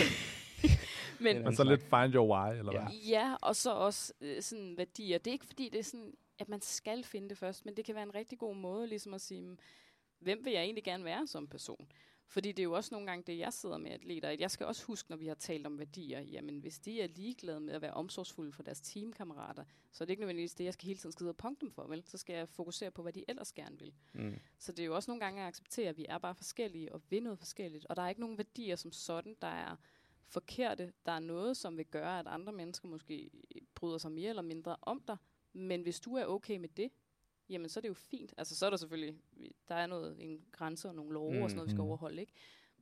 Men, Men så lidt find your why, eller Ja. hvad? Ja, og så også øh, sådan værdier. Det er ikke fordi, det er sådan, at man skal finde det først, men det kan være en rigtig god måde ligesom at sige, "Mm, hvem vil jeg egentlig gerne være som person? Fordi det er jo også nogle gange det, jeg sidder med atleter. at Jeg skal også huske, når vi har talt om værdier, jamen hvis de er ligeglade med at være omsorgsfulde for deres teamkammerater, så er det ikke nødvendigvis det, jeg skal hele tiden skide og punkte dem for, vel? Så skal jeg fokusere på, hvad de ellers gerne vil. mm. Så det er jo også nogle gange at acceptere, at vi er bare forskellige og vil noget forskelligt. Og der er ikke nogen værdier som sådan, der er forkerte. Der er noget, som vil gøre, at andre mennesker måske bryder sig mere eller mindre om dig. Men hvis du er okay med det, jamen så er det jo fint. Altså så er der selvfølgelig, der er noget, en grænse og nogle love mm. og sådan noget, vi skal Mhm. overholde, ikke?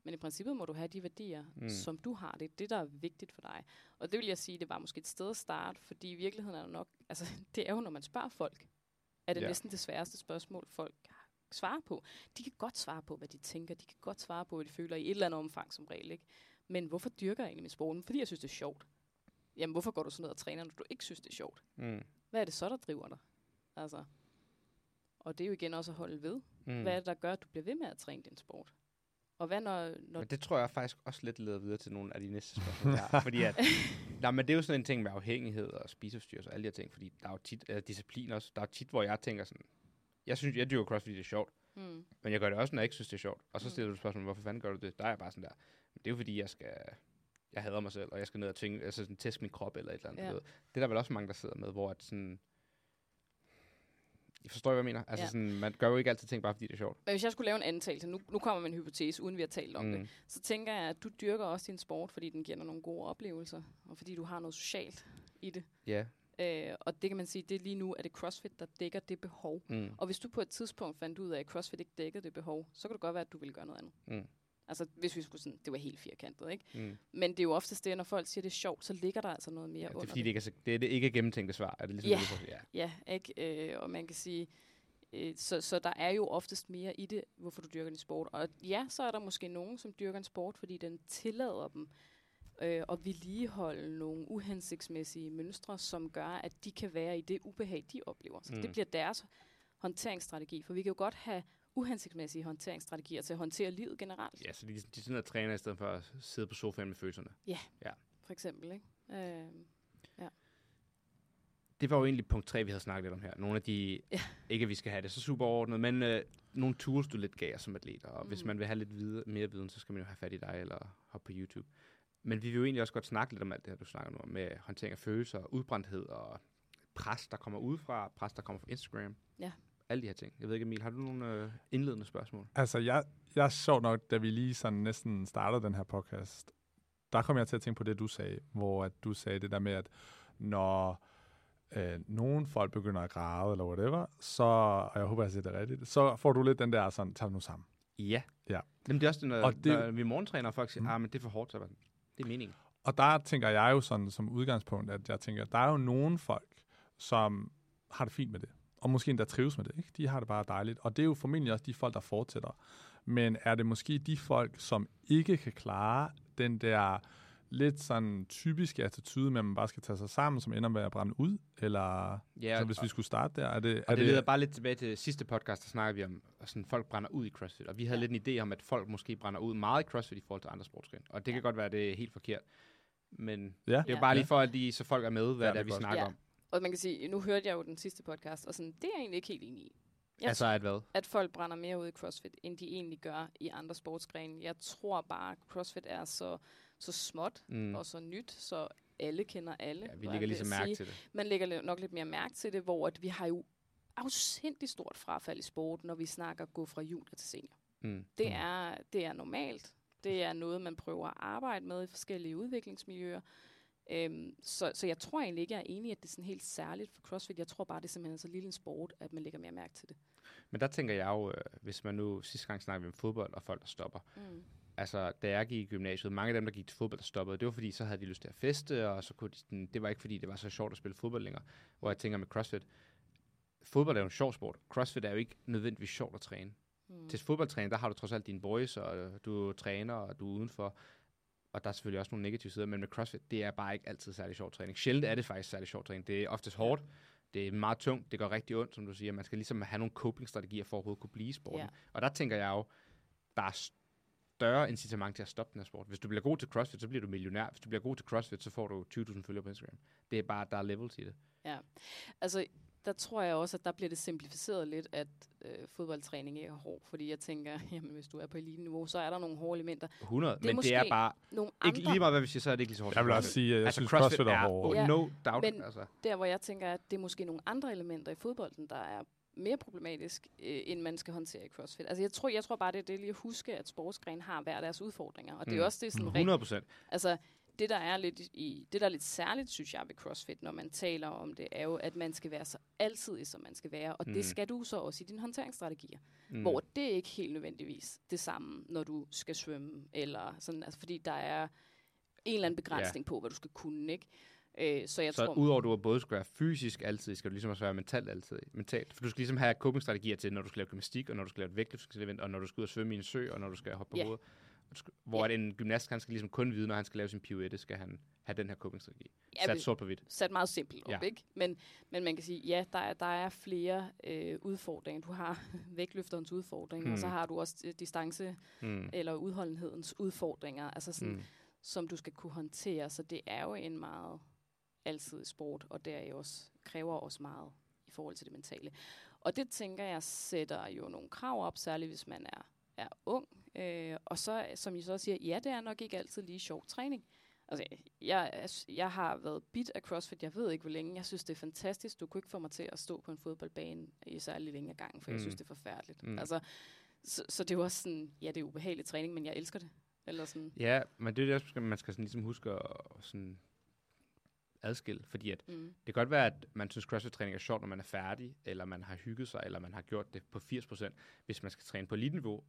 Men i princippet må du have de værdier, Mm. som du har. Det er det, der er vigtigt for dig. Og det vil jeg sige, det var måske et sted at starte, fordi i virkeligheden er det nok, altså det er jo, når man spørger folk, er det ja. næsten det sværeste spørgsmål, folk svarer på. De kan godt svare på, hvad de tænker. De kan godt svare på, hvad de føler i et eller andet omfang som regel. Ikke? Men hvorfor dyrker jeg egentlig min sport? Fordi jeg synes, det er sjovt. Jamen, hvorfor går du så ned og træner, når du ikke synes, det er sjovt? Mm. Hvad er det så, der driver dig? Altså, og det er jo igen også at holde ved. Mm. Mm. Hvad er det, der gør, at du bliver ved med at træne din sport? Og hvad når... når Men det tror jeg faktisk også lidt leder videre til nogle af de næste spørgsmål, har. Fordi at, nej, men det er jo sådan en ting med afhængighed og spiseforstyrrelse og alle de her ting. Fordi der er jo tit, uh, disciplin også. Der er jo tit, hvor jeg tænker sådan, jeg synes, jeg dyrker cross, fordi det er sjovt. mm, Men jeg gør det også, når jeg ikke synes, det er sjovt. Og så Mm. stiller du spørgsmålet, hvorfor fanden gør du det? Der er jeg bare sådan der. Men det er jo fordi, jeg skal... Jeg hader mig selv, og jeg skal ned og tvinge, altså sådan, teste min krop eller et eller andet. Ja. Ja. Det er der vel også mange, der sidder med, hvor at sådan... I forstår, hvad jeg mener? Altså Ja. sådan, man gør jo ikke altid ting, bare fordi det er sjovt. Men hvis jeg skulle lave en antagelse, nu, nu kommer en hypotese, uden vi har talt om mm. det, så tænker jeg, at du dyrker også din sport, fordi den giver dig nogle gode oplevelser, og fordi du har noget socialt i det. Ja. Øh, og det kan man sige, det er lige nu, at det CrossFit, der dækker det behov. Mm. Og hvis du på et tidspunkt fandt ud af, at CrossFit ikke dækkede det behov, så kan det godt være, at du ville gøre noget andet. Mm. Altså, hvis vi skulle sådan, det var helt firkantet, ikke? Mm. Men det er jo oftest det, når folk siger, det er sjovt, så ligger der altså noget mere Ja, det under er fordi, det ikke er, så- det er det ikke gennemtænkte svar. Er det ligesom Ja. det, ja. Ja, ikke? Øh, og man kan sige, øh, så, så der er jo oftest mere i det, hvorfor du dyrker din sport. Og ja, så er der måske nogen, som dyrker en sport, fordi den tillader dem øh, at vedligeholde nogle uhensigtsmæssige mønstre, som gør, at de kan være i det ubehag, de oplever. Så. Mm. det bliver deres håndteringsstrategi. For vi kan jo godt have uhensigtsmæssige håndteringsstrategier til at håndtere livet generelt, Ja, så de, de sidder og træner i stedet for at sidde på sofaen med følelserne. for eksempel. Ikke? Øh, Det var jo egentlig punkt 3, vi havde snakket lidt om her. Nogle af de, Ja. ikke at vi skal have det så super ordnet, men øh, nogle tools, du lidt gav som atleter. Og mm. hvis man vil have lidt vide, mere viden, så skal man jo have fat i dig eller hoppe på YouTube. Men vi vil jo egentlig også godt snakke lidt om alt det her, du snakker nu om, med håndtering af følelser, udbrændthed og pres, der kommer udefra, pres, der kommer fra Instagram. Ja. Alle de her ting. Jeg ved ikke, Emil, har du nogle øh, indledende spørgsmål? Altså, jeg, jeg sjov nok, da vi lige sådan næsten startede den her podcast, der kom jeg til at tænke på det, du sagde, hvor at du sagde det der med, at når øh, nogle folk begynder at græde, eller whatever, så, og jeg håber, jeg siger det rigtigt, så får du lidt den der sådan, tag nu sammen. Ja. Ja. Jamen, det er også når, Og det- når vi morgentræner, folk siger, Mm. ah, men det er for hårdt, så er det, det er meningen. Og der tænker jeg jo sådan som udgangspunkt, at jeg tænker, der er jo nogle folk, som har det fint med det. Og måske endda trives med det. Ikke? De har det bare dejligt. Og det er jo formentlig også de folk, der fortsætter. Men er det måske de folk, som ikke kan klare den der lidt sådan typiske attitude med, at man bare skal tage sig sammen, som ender med at brænde ud? Eller Ja, så hvis vi skulle starte der, er det... Og er det leder bare lidt tilbage til sidste podcast, der snakkede vi om, at sådan, folk brænder ud i CrossFit. Og vi havde Ja. lidt en idé om, at folk måske brænder ud meget i CrossFit i forhold til andre sportsgrene. Og det kan godt være, at det er helt forkert. Men Ja. det er jo Ja. bare lige for, at de, så folk er med, hvad Ja, det er, det vi er godt. snakker Ja. om. Og man kan sige, nu hørte jeg jo den sidste podcast, og sådan, det er jeg egentlig ikke helt enig i. Jeg Altså at hvad? at folk brænder mere ud i CrossFit, end de egentlig gør i andre sportsgrene. Jeg tror bare, at CrossFit er så, så småt Mm. og så nyt, så alle kender alle. Ja, vi lægger ligesom mærke sige. til det. Man lægger nok lidt mere mærke til det, hvor at vi har jo afsindig stort frafald i sport, når vi snakker gå fra junior til senior. Mm. Det, Mm. er, det er normalt. Det er noget, man prøver at arbejde med i forskellige udviklingsmiljøer. Øhm, så, så jeg tror egentlig ikke, jeg er enig at det er sådan helt særligt for CrossFit. Jeg tror bare, det er simpelthen så lille en sport, at man lægger mere mærke til det. Men der tænker jeg jo, øh, hvis man nu sidste gang snakkede vi om fodbold og folk, der stopper. Mm. Altså, da jeg gik i gymnasiet, mange af dem, der gik til fodbold, der stoppede, det var fordi, så havde de lyst til at feste, og så kunne de sådan, det var ikke fordi, det var så sjovt at spille fodbold længere. Hvor jeg tænker med CrossFit, fodbold er jo en sjov sport. CrossFit er jo ikke nødvendigvis sjovt at træne. Mm. Til fodboldtræning, der har du trods alt dine boys, og du træner, og du er udenfor. Og der er selvfølgelig også nogle negative sider, men med CrossFit, det er bare ikke altid særlig sjov træning. Sjældent er det faktisk særlig sjov træning. Det er oftest hårdt, det er meget tungt, det går rigtig ondt, som du siger. Man skal ligesom have nogle coping-strategier for at overhovedet kunne blive i sporten. Ja. Og der tænker jeg jo, der er større incitament til at stoppe den her sport. Hvis du bliver god til CrossFit, så bliver du millionær. Hvis du bliver god til CrossFit, så får du 20.000 følgere på Instagram. Det er bare, der er levels i det. Altså, der tror jeg også, at der bliver det simplificeret lidt, at øh, fodboldtræning ikke er hård. Fordi jeg tænker, jamen hvis du er på elite-niveau, så er der nogle hårde elementer. 100, Det er men det er bare, Nogle ikke andre, lige meget hvad vi siger, så er det ikke lige så hårdt. Jeg vil også sige, at jeg altså, synes, CrossFit, CrossFit er er, hårdt. oh, Ja, no doubt. men- altså. der hvor jeg tænker, at det er måske nogle andre elementer i fodbolden, der er mere problematisk, øh, end man skal håndtere i CrossFit. Altså jeg tror, jeg tror bare, det er det lige at huske, at sportsgren har hver deres udfordringer. Og det er Mm. også det sådan rent 100 procent. Altså, det der er lidt i, det der er lidt særligt, synes jeg, ved CrossFit, når man taler om det, er jo, at man skal være så altid, som man skal være. Og mm. Det skal du så også i dine håndteringsstrategier. Mm. Hvor det er ikke helt nødvendigvis det samme, når du skal svømme, eller sådan, altså, fordi der er en eller anden begrænsning ja. på, hvad du skal kunne, ikke? Øh, så jeg så tror... udover at du både skal være fysisk altid, skal du ligesom også være mentalt altid. Mentalt. For du skal ligesom have coping-strategier til, når du skal lave gymnastik, og når du skal lave et vægtløftningsevent, og når du skal ud og svømme i en sø, og når du skal hoppe på Ja. hovedet. Hvor Ja. en gymnast, han skal ligesom kun vide, når han skal lave sin pirouette, skal han have den her coping-strategi. Ja, Sat sort på hvidt. sat meget simpelt op, Ja. ikke? Men, men man kan sige, ja, der er, der er flere øh, udfordringer. Du har vægtløfterens udfordringer, mm. og så Hmm. har du også øh, distance- Mm. eller udholdenhedens udfordringer, altså sådan, Mm. som du skal kunne håndtere. Så det er jo en meget altid sport, og det er jo også, kræver også meget i forhold til det mentale. Og det tænker jeg sætter jo nogle krav op, særligt hvis man er, er ung. Øh, og så, som I så siger, ja, det er nok ikke altid lige sjov træning. Altså, jeg, jeg har været bit af CrossFit, jeg ved ikke hvor længe. Jeg synes, det er fantastisk. Du kunne ikke få mig til at stå på en fodboldbane i særlig længe gang, for mm. jeg Mm. synes, det er forfærdeligt. Mm. Mm. Altså, så, så det er jo også sådan, ja, det er ubehagelig træning, men jeg elsker det. Eller sådan, Ja, men det er det, man skal sådan ligesom huske at sådan adskille, fordi at mm. det kan godt være, at man synes, CrossFit-træning er sjovt, når man er færdig, eller man har hygget sig, eller man har gjort det på 80%. Hvis man skal træne på elite-niveau,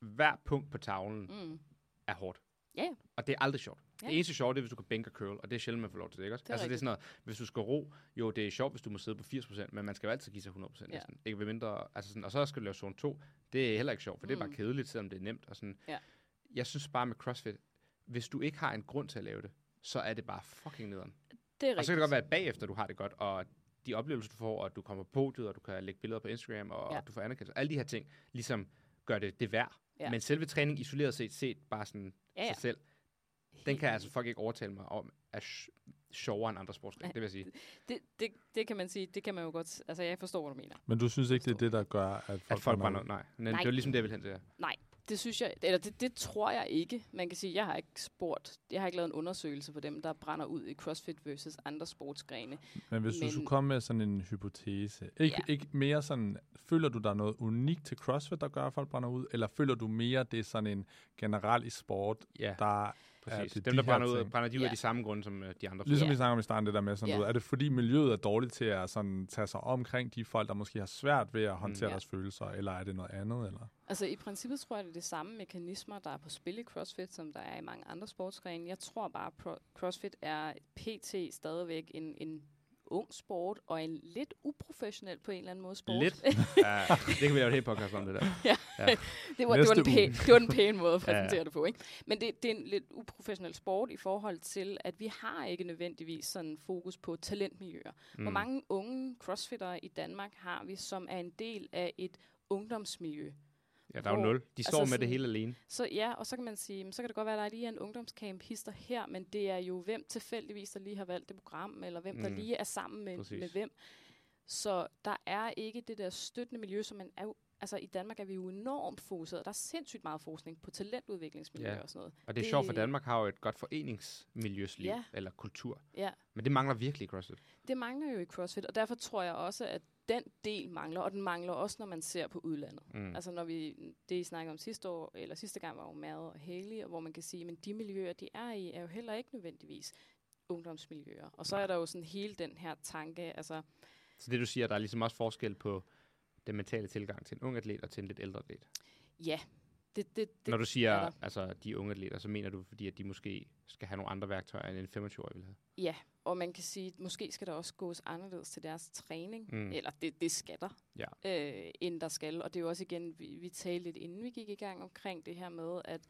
hver punkt på tavlen Mm. er hårdt. Ja, ja. Og det er aldrig sjovt. Ja. Det eneste sjove, det er, hvis du kan bænke og curl, og det er sjældent, man får lov til det, ikke også? Det er altså, det er rigtigt. sådan noget, hvis du skal ro, jo, det er sjovt, hvis du må sidde på 80%, men man skal jo altid give sig 100% Ja. næsten. Ikke ved mindre, altså sådan, og så skal du lave zone 2. Det er heller ikke sjovt, for mm. det er bare Mm. kedeligt, selvom det er nemt. Og sådan. Ja. Jeg synes bare med CrossFit, hvis du ikke har en grund til at lave det, så er det bare fucking nederen. det er Og så kan det rigtigt. godt være, at bagefter du har det godt, og de oplevelser, du får, og du kommer på podiet, og du kan lægge billeder på Instagram, og Ja. ja. du får anerkendelse. Alle de her ting, ligesom gør det det værd. Ja. Men selve træning isoleret set, set bare sådan Ja, ja, sig selv, den Helt kan altså folk ikke overtale mig om, er sj- sjovere end andre sportsgrene, det vil jeg sige. det, det, det kan man sige, det kan man jo godt, altså jeg forstår, hvad du mener. Men du synes ikke, det er det, der gør, at folk, At folk brænder ud? Nej, men Nej. det er ligesom det, jeg vil hen til. her. Nej, Det synes jeg, eller det, det tror jeg ikke. Man kan sige, jeg har ikke spurgt, jeg har ikke lavet en undersøgelse på dem, der brænder ud i CrossFit versus andre sportsgrene. Men hvis men, du skulle komme med sådan en hypotese, ikke, Ja. ikke mere sådan, føler du der er noget unikt til CrossFit, der gør, at folk brænder ud, eller føler du mere, det er sådan en generel i sport, Ja, der præcis. det Dem, de der brænder ud, brænder de ud af Ja. de samme grunde, som øh, de andre. Ligesom Ja. vi snakker om i starten, det der med sådan Ja. noget, er det fordi miljøet er dårligt til at sådan, tage sig omkring de folk, der måske har svært ved at håndtere Ja. deres følelser, eller er det noget andet? Eller? Altså i princippet tror jeg, det er de samme mekanismer, der er på spil i CrossFit, som der er i mange andre sportsgrene. Jeg tror bare, at CrossFit er pt. stadigvæk en, en ung sport, og en lidt uprofessionel på en eller anden måde sport. Lidt. ja, det kan vi lave et helt podcast om, det der. det, var, det, var Næste en pæn, det var en pæn måde at Ja, ja. præsentere det på, ikke? Men det, det er en lidt uprofessionel sport i forhold til, at vi har ikke nødvendigvis sådan fokus på talentmiljøer. Mm. Hvor mange unge crossfittere i Danmark har vi, som er en del af et ungdomsmiljø? Ja, der er jo nul. De står altså med det hele alene. Så ja, og så kan man sige, så kan det godt være, at der lige er en ungdomscamp hister her, men det er jo hvem tilfældigvis, der lige har valgt det program, eller hvem mm. der lige er sammen med, Præcis. med hvem. Så der er ikke det der støttende miljø, som man er jo, altså i Danmark er vi jo enormt fokuseret. Der er sindssygt meget forskning på talentudviklingsmiljø Ja. og sådan noget. Og det er Det- sjovt, for Danmark har jo et godt foreningsmiljøsliv, Ja. eller kultur. Ja, Men det mangler virkelig i CrossFit. det mangler jo i CrossFit, og derfor tror jeg også, at den del mangler, og den mangler også, når man ser på udlandet. Mm. Altså når vi, det I snakkede om sidste år, eller sidste gang var jo Mad og Haley, og hvor man kan sige, men de miljøer, de er i, er jo heller ikke nødvendigvis ungdomsmiljøer. Og så er der jo sådan hele den her tanke, altså Så det du siger, der er ligesom også forskel på den mentale tilgang til en ung atlet og til en lidt ældre atlet. ja, det, det, det Når du er siger altså, de unge atleter, så mener du, fordi at de måske skal have nogle andre værktøjer, end en 25-årig vil have. Ja, og man kan sige, at måske skal der også gås anderledes til deres træning, Mm. eller det, det skal der, Ja. øh, end der skal. Og det er jo også igen, vi, vi talte lidt inden vi gik i gang omkring det her med, at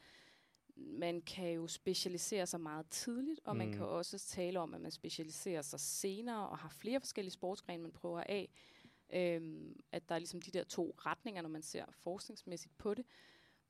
man kan jo specialisere sig meget tidligt, og mm. man kan også tale om, at man specialiserer sig senere og har flere forskellige sportsgrene, man prøver af. Øhm, at der er ligesom de der to retninger, når man ser forskningsmæssigt på det,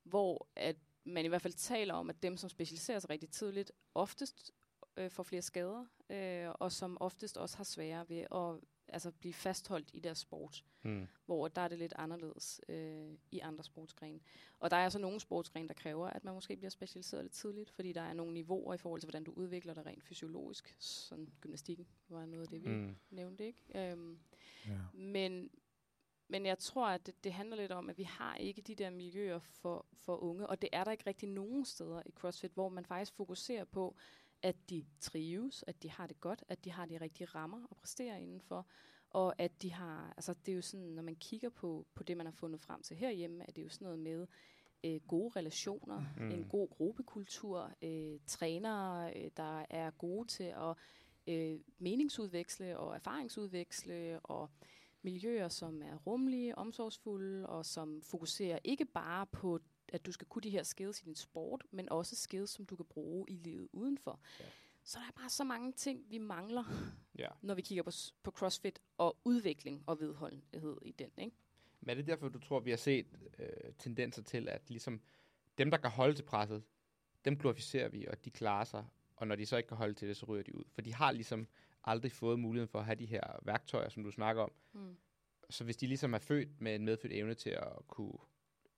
hvor at man i hvert fald taler om, at dem, som specialiserer sig rigtig tidligt, oftest øh, får flere skader, øh, og som oftest også har sværere ved at altså, blive fastholdt i deres sport Mm. hvor der er det lidt anderledes øh, i andre sportsgrene. Og der er så nogle sportsgrene, der kræver, at man måske bliver specialiseret lidt tidligt, fordi der er nogle niveauer i forhold til, hvordan du udvikler dig rent fysiologisk. Sådan gymnastikken var noget af det, vi. Mm. nævnte, ikke? Øhm, Ja. men, men jeg tror, at det, det handler lidt om, at vi har ikke de der miljøer for, for unge, og det er der ikke rigtig nogen steder i CrossFit, hvor man faktisk fokuserer på, at de trives, at de har det godt, at de har de rigtige rammer at præstere indenfor, og at de har, altså det er jo sådan, når man kigger på, på det, man har fundet frem til herhjemme, at det er jo sådan noget med øh, gode relationer, Mm. en god gruppekultur, øh, trænere, øh, der er gode til at øh, meningsudveksle og erfaringsudveksle, og miljøer, som er rummelige, omsorgsfulde, og som fokuserer ikke bare på, at du skal kunne de her skills i din sport, men også skills, som du kan bruge i livet udenfor. Ja. Så der er bare så mange ting, vi mangler, Ja. når vi kigger på, på CrossFit og udvikling og vedholdenhed i den. Ikke? Men er det derfor, du tror, vi har set øh, tendenser til, at ligesom dem, der kan holde til presset, dem glorificerer vi, og de klarer sig. Og når de så ikke kan holde til det, så ryger de ud. For de har ligesom aldrig fået muligheden for at have de her værktøjer, som du snakker om. Mm. Så hvis de ligesom er født med en medfødt evne til at kunne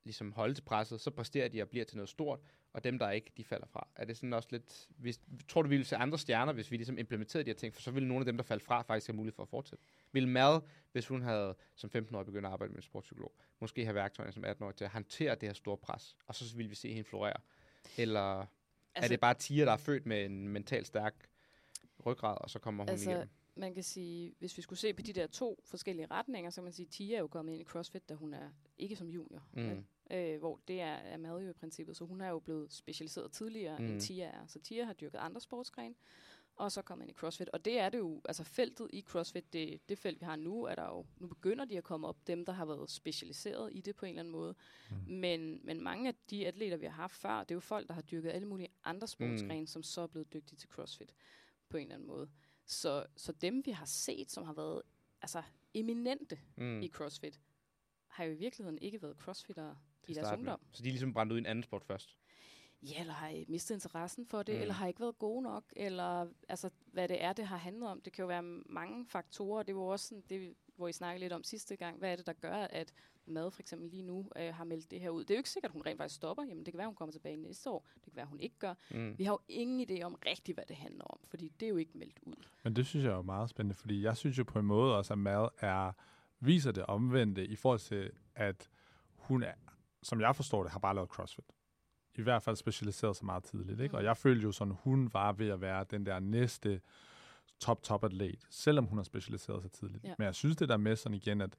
ligesom holde til presset, så præsterer de og bliver til noget stort, og dem, der ikke, de falder fra. Er det sådan også lidt... Hvis, tror du, vi ville se andre stjerner, hvis vi ligesom implementerede de her ting? For så ville nogle af dem, der faldt fra, faktisk have mulighed for at fortsætte. Ville Mad, hvis hun havde som 15-årig begyndt at arbejde med en sportspsykolog, måske have værktøjerne som 18-årig til at håndtere det her store pres, og så ville vi se hende florere? Eller altså, er det bare Tia, der er født med en mentalt stærk ryggrad, og så kommer hun Altså, igennem? Man kan sige, hvis vi skulle se på de der to forskellige retninger, så kan man sige, at Tia er jo kommet ind i CrossFit, da hun er ikke som junior. Mm. vel? Øh, hvor det er, er mad jo i princippet, så hun er jo blevet specialiseret tidligere. Mm. end Tia er. Så Tia har dyrket andre sportsgrene, og så kommer ind i CrossFit. Og det er det jo, altså feltet i CrossFit, det, det felt vi har nu, er der jo, nu begynder de at komme op, dem der har været specialiseret i det på en eller anden måde. Mm. Men, men mange af de atleter, vi har haft før, det er jo folk, der har dyrket alle mulige andre sportsgrene, mm. som så er blevet dygtige til CrossFit på en eller anden måde. Så, så dem, vi har set, som har været altså, eminente Mm. i CrossFit, har jo i virkeligheden ikke været crossfittere i deres ungdom. Så de er ligesom brændt ud i en anden sport først. Ja, eller har I mistet interessen for det, Mm. eller har ikke været gode nok, eller altså, hvad det er, det har handlet om. Det kan jo være mange faktorer. Det var også sådan, det, hvor I snakkede lidt om sidste gang, hvad er det, der gør, at Mad for eksempel lige nu øh, har meldt det her ud. Det er jo ikke sikkert, at hun rent faktisk stopper. Jamen, det kan være, hun kommer tilbage næste år. Det kan være, hun ikke gør. Mm. Vi har jo ingen idé om rigtigt, hvad det handler om, fordi det er jo ikke meldt ud. Men det synes jeg er jo meget spændende, fordi jeg synes jo på en måde også, at Mad er, viser det omvendte i forhold til, at hun er, som jeg forstår det, har bare lavet CrossFit. I hvert fald specialiseret sig meget tidligt. Ikke? Mm. Og jeg følte jo sådan, hun var ved at være den der næste top, top atlet, selvom hun har specialiseret sig tidligt. Ja. Men jeg synes det der med sådan igen, at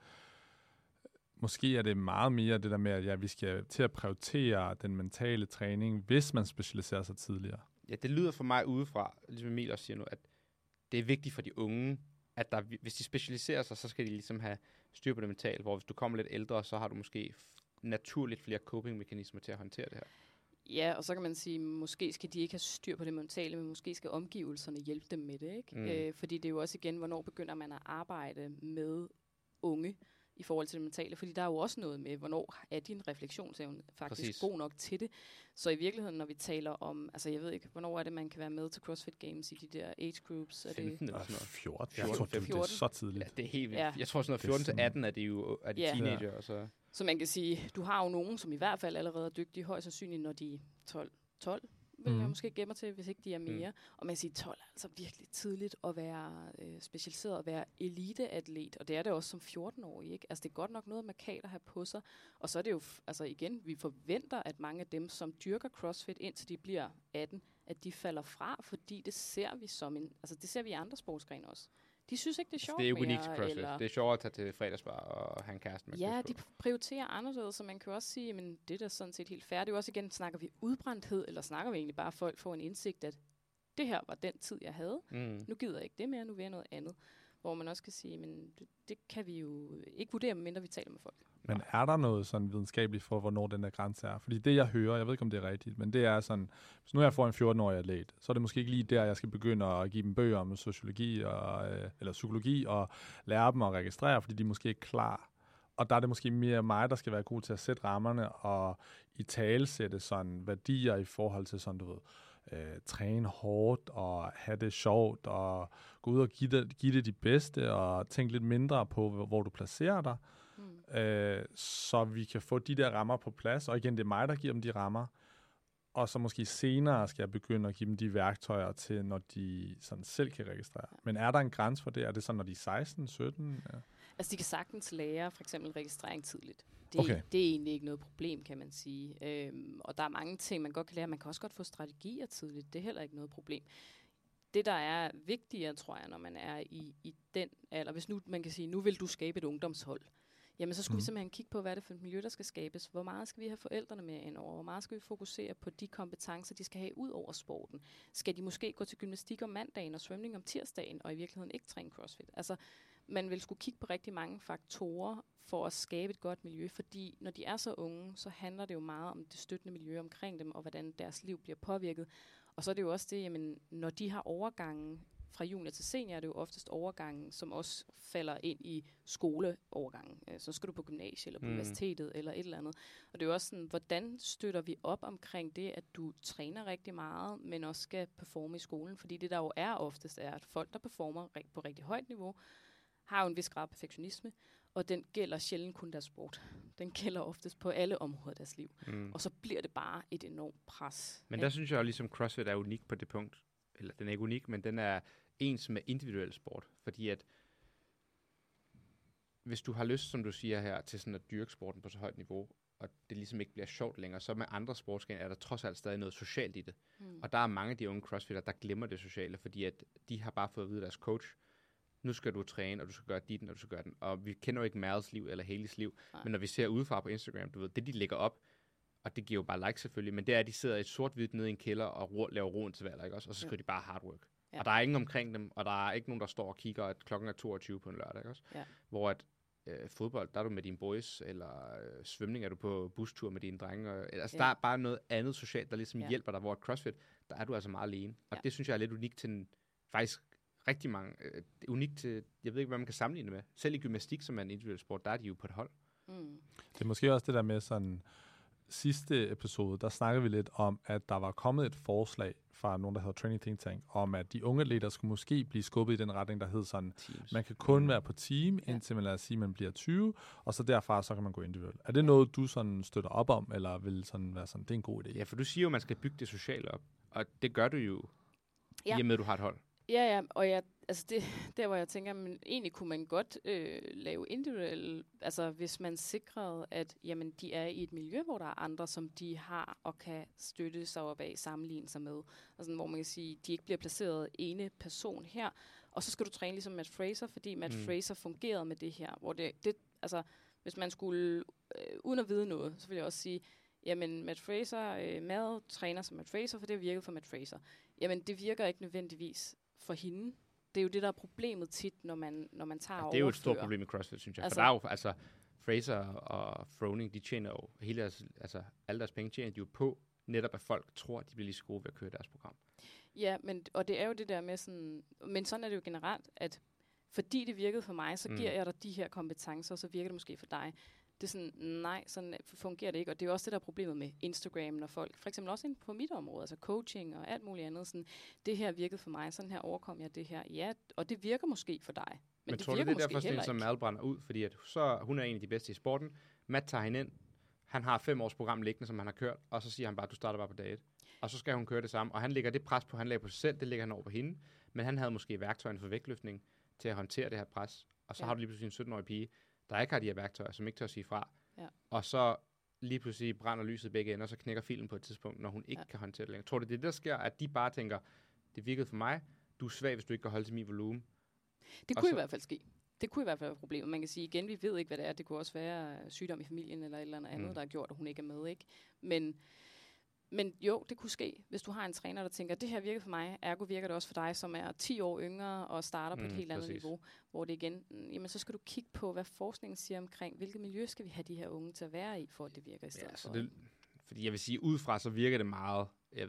måske er det meget mere det der med, at ja, vi skal til at prioritere den mentale træning, hvis man specialiserer sig tidligere. Ja, det lyder for mig udefra, ligesom Emil også siger nu, at det er vigtigt for de unge, at der, hvis de specialiserer sig, så skal de ligesom have styr på det mentale, hvor hvis du kommer lidt ældre, så har du måske naturligt flere coping-mekanismer til at håndtere det her. Ja, og så kan man sige, måske skal de ikke have styr på det mentale, men måske skal omgivelserne hjælpe dem med det. Ikke? Mm. Øh, fordi det er jo også igen, hvornår begynder man at arbejde med unge i forhold til det mentale. Fordi der er jo også noget med, hvornår er din refleksionsevne faktisk Præcis. God nok til det. Så i virkeligheden, når vi taler om, altså jeg ved ikke, hvornår er det, man kan være med til CrossFit Games i de der age groups? Er det, 15 eller Og sådan noget. 14. 14, jeg tror, det, det er 14. så tidligt. Ja, det er helt vildt. Ja. Jeg tror sådan noget Det er 14 til sådan- 18 er de jo er de Ja. teenager, og så... Så man kan sige, du har jo nogen, som i hvert fald allerede er dygtige, højst sandsynligt, når de er 12. 12 vil Mhm. jeg måske gemme til, hvis ikke de er Mm. mere. Og man kan sige, 12 er altså virkelig tidligt at være øh, specialiseret og være eliteatlet. Og det er det også som 14-årig. Ikke? Altså det er godt nok noget, man kan have på sig. Og så er det jo, altså igen, vi forventer, at mange af dem, som dyrker CrossFit, indtil de bliver 18, at de falder fra, fordi det ser vi som en, altså det ser vi i andre sportsgrene også. De synes ikke, det er Altså, sjovt det er ikke unikt CrossFit. eller- Det er sjovere at tage til fredagsbar og have en kæreste med Ja, de prioriterer anderledes, så man kan også sige, men det er da sådan set helt jo også igen, snakker vi udbrændthed, eller snakker vi egentlig bare, at folk får en indsigt, at det her var den tid, jeg havde. Mm. Nu gider jeg ikke det mere, nu vil jeg noget andet. Hvor man også kan sige, men det, det kan vi jo ikke vurdere, medmindre vi taler med folk. Men er der noget sådan videnskabeligt for, hvornår den der grænse er? Fordi det, jeg hører, jeg ved ikke, om det er rigtigt, men det er sådan, hvis nu jeg får en 14-årig atlet, så er det måske ikke lige der, jeg skal begynde at give dem bøger om sociologi og, øh, eller psykologi og lære dem at registrere, fordi de er måske ikke klar. Og der er det måske mere mig, der skal være god til at sætte rammerne og i tale sætte sådan værdier i forhold til sådan, du ved, øh, træne hårdt og have det sjovt og gå ud og give det, give det de bedste og tænke lidt mindre på, hvor, du placerer dig. Øh, så vi kan få de der rammer på plads. Og igen, det er mig, der giver dem de rammer. Og så måske senere skal jeg begynde at give dem de værktøjer til, når de sådan selv kan registrere. Men er der en grænse for det? Er det sådan, når de er 16, 17? Ja. Altså, de kan sagtens lære for eksempel registrering tidligt. Det, Okay. det er egentlig ikke noget problem, kan man sige. Øhm, og der er mange ting, man godt kan lære. Man kan også godt få strategier tidligt. Det er heller ikke noget problem. Det, der er vigtigere, tror jeg, når man er i, i den alder, hvis nu man kan sige, nu vil du skabe et ungdomshold, jamen så skulle mm. vi simpelthen kigge på, hvad er det for et miljø, der skal skabes. Hvor meget skal vi have forældrene med ind over? Hvor meget skal vi fokusere på de kompetencer, de skal have ud over sporten? Skal de måske gå til gymnastik om mandagen og svømning om tirsdagen, og i virkeligheden ikke træne crossfit? Altså, man vil skulle kigge på rigtig mange faktorer for at skabe et godt miljø, fordi når de er så unge, så handler det jo meget om det støttende miljø omkring dem, og hvordan deres liv bliver påvirket. Og så er det jo også det, jamen, når de har overgangen fra junior til senior, er det jo oftest overgangen, som også falder ind i skoleovergangen. Øh, Så skal du på gymnasiet eller på Mm. universitetet eller et eller andet. Og det er jo også sådan, hvordan støtter vi op omkring det, at du træner rigtig meget, men også skal performe i skolen? Fordi det der jo er oftest, er, at folk, der performer på rigtig højt niveau, har jo en vis grad af perfektionisme, og den gælder sjældent kun deres sport. Den gælder oftest på alle områder af deres liv. Mm. Og så bliver det bare et enormt pres. Men Ja. der synes jeg jo ligesom CrossFit er unik på det punkt. Eller den er ikke unik, men den er ens med individuel sport. Fordi at hvis du har lyst, som du siger her, til sådan at dyrke sporten på så højt niveau, og det ligesom ikke bliver sjovt længere, så med andre sportsgrene er der trods alt stadig noget socialt i det. Mm. Og der er mange af de unge crossfitter, der glemmer det sociale, fordi at de har bare fået at vide af deres coach, nu skal du træne, og du skal gøre dit, og du skal gøre den. Og vi kender jo ikke Merles liv eller Haley's liv, Nej. men når vi ser udefra på Instagram, du ved, det de lægger op, og det giver jo bare likes selvfølgelig, men det er, at de sidder i et sort-hvidt nede i en kælder og ro- laver rointervaller, ikke også? Og så skriver de bare hard work. Ja. Og der er ingen omkring dem, og der er ikke nogen, der står og kigger, at klokken er 22 på en lørdag, ikke også? Ja. Hvor at øh, fodbold, der er du med dine boys, eller øh, svømning er du på bustur med dine drenge. Og, altså, Ja. der er bare noget andet socialt, der ligesom Ja. ja. hjælper dig, hvor at CrossFit, der er du altså meget alene. Og Ja. det synes jeg er lidt unikt til en, faktisk rigtig mange, øh, unikt til, jeg ved ikke, hvad man kan sammenligne det med. Selv i gymnastik, som er en individuel sport, der er de jo på et hold. Mm. Det er måske også det der med sådan, sidste episode, der snakkede vi lidt om, at der var kommet et forslag fra nogen, der hedder Training Think Tank, om at de unge atleter skulle måske blive skubbet i den retning, der hed sådan, Teams. man kan kun være på team, indtil man lad os sige, man bliver 20, og så derfra, så kan man gå individuelt. Er det noget, du sådan støtter op om, eller vil sådan være sådan, det er en god idé? Ja, for du siger jo, at man skal bygge det sociale op. Og det gør du jo, Ja. i og med, at du har et hold. Ja, ja, og jeg, altså det, der hvor jeg tænker, men egentlig kunne man godt øh, lave individuelle, altså hvis man sikrede, at jamen, de er i et miljø, hvor der er andre, som de har og kan støtte sig op af, sammenligne sig med. Altså, hvor man kan sige, de ikke bliver placeret ene person her, og så skal du træne ligesom Matt Fraser, fordi Matt Mm. Fraser fungerede med det her, hvor det, det altså, hvis man skulle, øh, uden at vide noget, så vil jeg også sige, jamen Matt Fraser, øh, Mad træner som Matt Fraser, for det har virket for Matt Fraser. Jamen, det virker ikke nødvendigvis for hende. Det er jo det, der er problemet tit, når man, når man tager Ja, det er jo et stort problem med CrossFit, synes jeg. Altså- for der er jo, altså, Fraser og Froning, de tjener jo hele deres, altså, alle deres penge tjener de jo på, netop at folk tror, at de bliver lige så gode ved at køre deres program. Ja, men, og det er jo det der med sådan... Men sådan er det jo generelt, at fordi det virkede for mig, så mm. giver jeg dig de her kompetencer, og så virker det måske for dig. Det er sådan, nej, sådan fungerer det ikke. Og det er jo også det, der er problemet med Instagram, når folk, for eksempel også på mit område, altså coaching og alt muligt andet, sådan, det her virkede for mig, sådan her overkom jeg det her. Ja, og det virker måske for dig. Men, Men, det tror du, virker det er derfor, sådan som. Mal brænder ud? Fordi at så, hun er en af de bedste i sporten. Matt tager hende ind. Han har fem års program liggende, som han har kørt. Og så siger han bare, du starter bare på dag et. Og så skal hun køre det samme. Og han lægger det pres på, han lægger på sig selv, det lægger han over på hende. Men han havde måske værktøjerne for vægtløftning til at håndtere det her pres. Og så Ja. har du lige pludselig en 17-årig pige, der ikke har de her værktøjer, som ikke tør sige fra. Ja. Og så lige pludselig brænder lyset begge ender, og så knækker filen på et tidspunkt, når hun ikke Ja. kan håndtere det længere. Tror du, det er det, der sker, at de bare tænker, det virkede for mig, du er svag, hvis du ikke kan holde til min volumen. Det Og kunne så- i hvert fald ske. Det kunne i hvert fald være problemet. Man kan sige igen, vi ved ikke, hvad det er. Det kunne også være sygdom i familien eller et eller andet, Mm. mm. der har gjort, at hun ikke er med. Ikke? Men, men jo, det kunne ske, hvis du har en træner, der tænker, det her virker for mig, ergo virker det også for dig, som er 10 år yngre og starter på Mm, et helt andet præcis. niveau. Hvor det igen, mm, jamen så skal du kigge på, hvad forskningen siger omkring, hvilket miljø skal vi have de her unge til at være i, for at det virker i stedet Ja, så for. det, fordi jeg vil sige, udefra så virker det meget, det er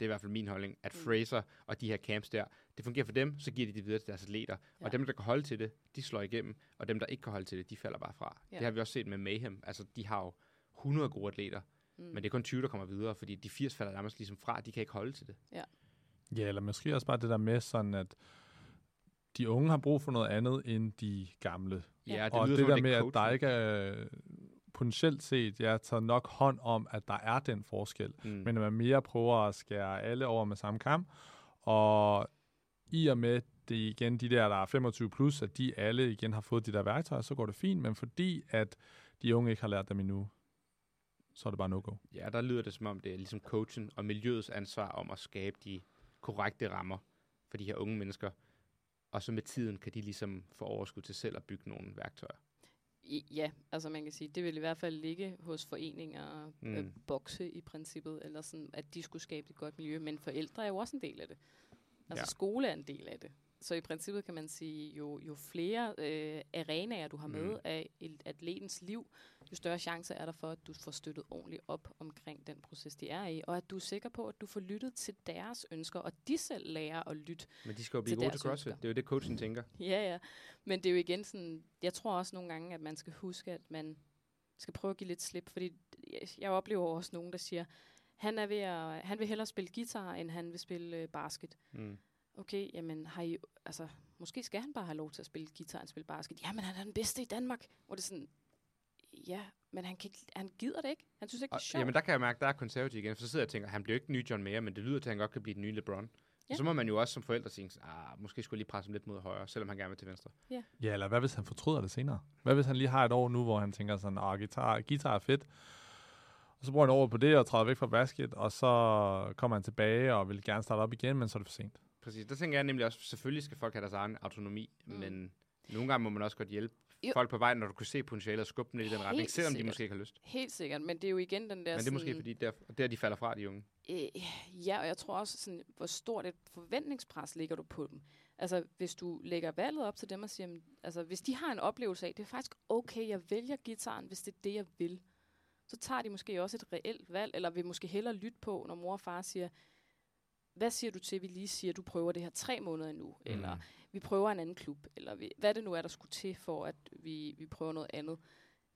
i hvert fald min holdning, at Mm. Fraser og de her camps der, det fungerer for dem, så giver de det videre til deres atleter. Ja. Og dem, der kan holde til det, de slår igennem, og dem, der ikke kan holde til det, de falder bare fra. Ja. Det har vi også set med Mayhem. Altså, de har jo 100 gode atleter, mm. men det er kun 20, der kommer videre, fordi de 80 falder nærmest ligesom fra, de kan ikke holde til det. Ja, eller måske også bare det der med sådan, at de unge har brug for noget andet end de gamle. Ja, Ja. det og lyder det der om med, er at der coaching. ikke er potentielt set, jeg tager nok hånd om, at der er den forskel. Mm. Men at man mere prøver at skære alle over med samme kamp. Og i og med det igen, de der, der er 25 plus, at de alle igen har fået de der værktøjer, så går det fint. Men fordi at de unge ikke har lært dem endnu, så er det bare no-go. Ja, der lyder det som om, det er ligesom coachen og miljøets ansvar om at skabe de korrekte rammer for de her unge mennesker. Og så med tiden kan de ligesom få overskud til selv at bygge nogle værktøjer. I, ja, altså man kan sige, det vil i hvert fald ligge hos foreninger, mm. Mm. øh, bokse i princippet, eller sådan, at de skulle skabe et godt miljø, men forældre er jo også en del af det. Altså Ja. skole er en del af det. Så i princippet kan man sige, jo, jo flere øh, arenaer du har med Mm. af et atletens liv, jo større chance er der for, at du får støttet ordentligt op omkring den proces, de er i, og at du er sikker på, at du får lyttet til deres ønsker, og de selv lærer at lytte Men de skal jo blive gode til CrossFit. ønsker. Det er jo det, coachen tænker. Ja, ja. Men det er jo igen sådan, jeg tror også nogle gange, at man skal huske, at man skal prøve at give lidt slip, fordi jeg, jeg oplever også nogen, der siger, han er ved at, han vil hellere spille guitar, end han vil spille øh, basket. Mm. Okay, jamen har I, altså, måske skal han bare have lov til at spille guitar og spille basket. Jamen, han er den bedste i Danmark. Hvor det er sådan, ja, men han, kan ikke, han gider det ikke. Han synes ikke, det er sjovt. jamen, der kan jeg mærke, der er konservativ igen, for så sidder jeg og tænker, han bliver ikke den nye John Mayer, men det lyder til, at han godt kan blive den nye LeBron. Ja. Ja. Så må man jo også som forældre tænke, ah, måske skulle jeg lige presse ham lidt mod højre, selvom han gerne vil til venstre. Ja, eller hvad hvis han fortryder det senere? Hvad hvis han lige har et år nu, hvor han tænker sådan, at guitar, guitar er fedt, og så bruger han over på det og træder væk fra basket, og så kommer han tilbage og vil gerne starte op igen, men så er det for sent. Præcis, der tænker jeg nemlig også, selvfølgelig skal folk have deres egen autonomi. Mm. men nogle gange må man også godt hjælpe Jo. folk på vej, når du kan se potentialet og skubbe dem i den Helt retning, selvom de måske ikke har lyst. Helt sikkert, men det er jo igen den der Men det er måske sådan, fordi, der, der de falder fra, de unge. Øh, ja, og jeg tror også, sådan, hvor stort et forventningspres ligger du på dem. Altså, hvis du lægger valget op til dem og siger, "Men, altså, hvis de har en oplevelse af, det er faktisk okay, jeg vælger gitaren, hvis det er det, jeg vil, så tager de måske også et reelt valg, eller vil måske hellere lytte på, når mor og far siger, hvad siger du til, at vi lige siger, at du prøver det her tre måneder nu, mm. eller vi prøver en anden klub, eller vi, hvad det nu er, der skulle til for, at vi, vi prøver noget andet.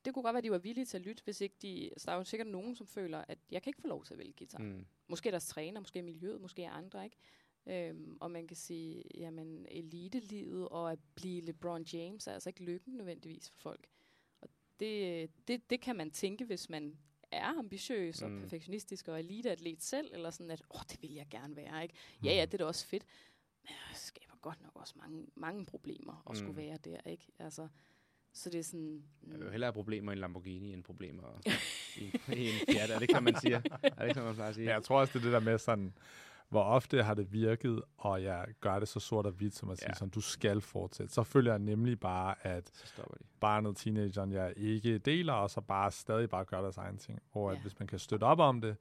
det kunne godt være, at de var villige til at lytte, hvis ikke de... Altså, der er jo sikkert nogen, som føler, at jeg kan ikke få lov til at vælge guitar. Mm. Måske deres træner, måske miljøet, måske andre, ikke? Øhm, og man kan sige, jamen, elitelivet og at blive LeBron James er altså ikke lykken nødvendigvis for folk. Og det, det, det kan man tænke, hvis man er ambitiøs og Mm. perfektionistisk og eliteatlet selv, eller sådan at, åh, det vil jeg gerne være, ikke? Ja, ja, det er da også fedt, men det skaber godt nok også mange, mange problemer at skulle Mm. være der, ikke? Altså, så det er sådan... Jeg vil jo hellere have problemer i en Lamborghini, end problemer i, i en Fiat. Er det ikke, som man siger? Er det ikke, som man plejer at sige? Ja, jeg tror også, det er det der med sådan, hvor ofte har det virket, og jeg gør det så sort og hvidt, som at sige Ja. sådan, du skal fortsætte. Så føler jeg nemlig bare, at barnet, teenageren, jeg ikke deler, og så bare stadig bare gør deres egen ting. Hvor at Ja. hvis man kan støtte op om det,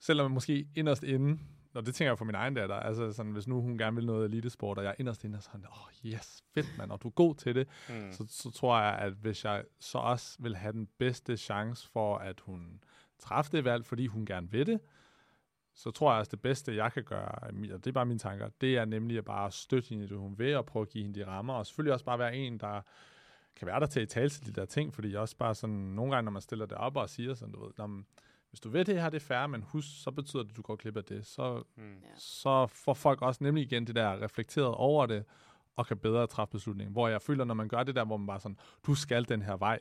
selvom man måske inderst inde, og det tænker jeg for min egen datter, altså sådan, hvis nu hun gerne vil noget elitesport, og jeg inderst inde er sådan, åh oh, yes, fedt mand, og du er god til det, Mm. så, så tror jeg, at hvis jeg så også vil have den bedste chance for, at hun træffer det valg, fordi hun gerne vil det, så tror jeg også, det bedste, jeg kan gøre, og det er bare mine tanker, det er nemlig at bare støtte hende i det, hun vil, og prøve at give hende de rammer, og selvfølgelig også bare være en, der kan være der til at tale til de der ting, fordi jeg også bare sådan, nogle gange, når man stiller det op og siger sådan, du ved, "Nå, men hvis du ved det her, det er fair, men husk, så betyder det, at du går glip af det. Så, Mm. Så får folk også nemlig igen det der reflekteret over det, og kan bedre træffe beslutningen. Hvor jeg føler, når man gør det der, hvor man bare sådan, du skal den her vej,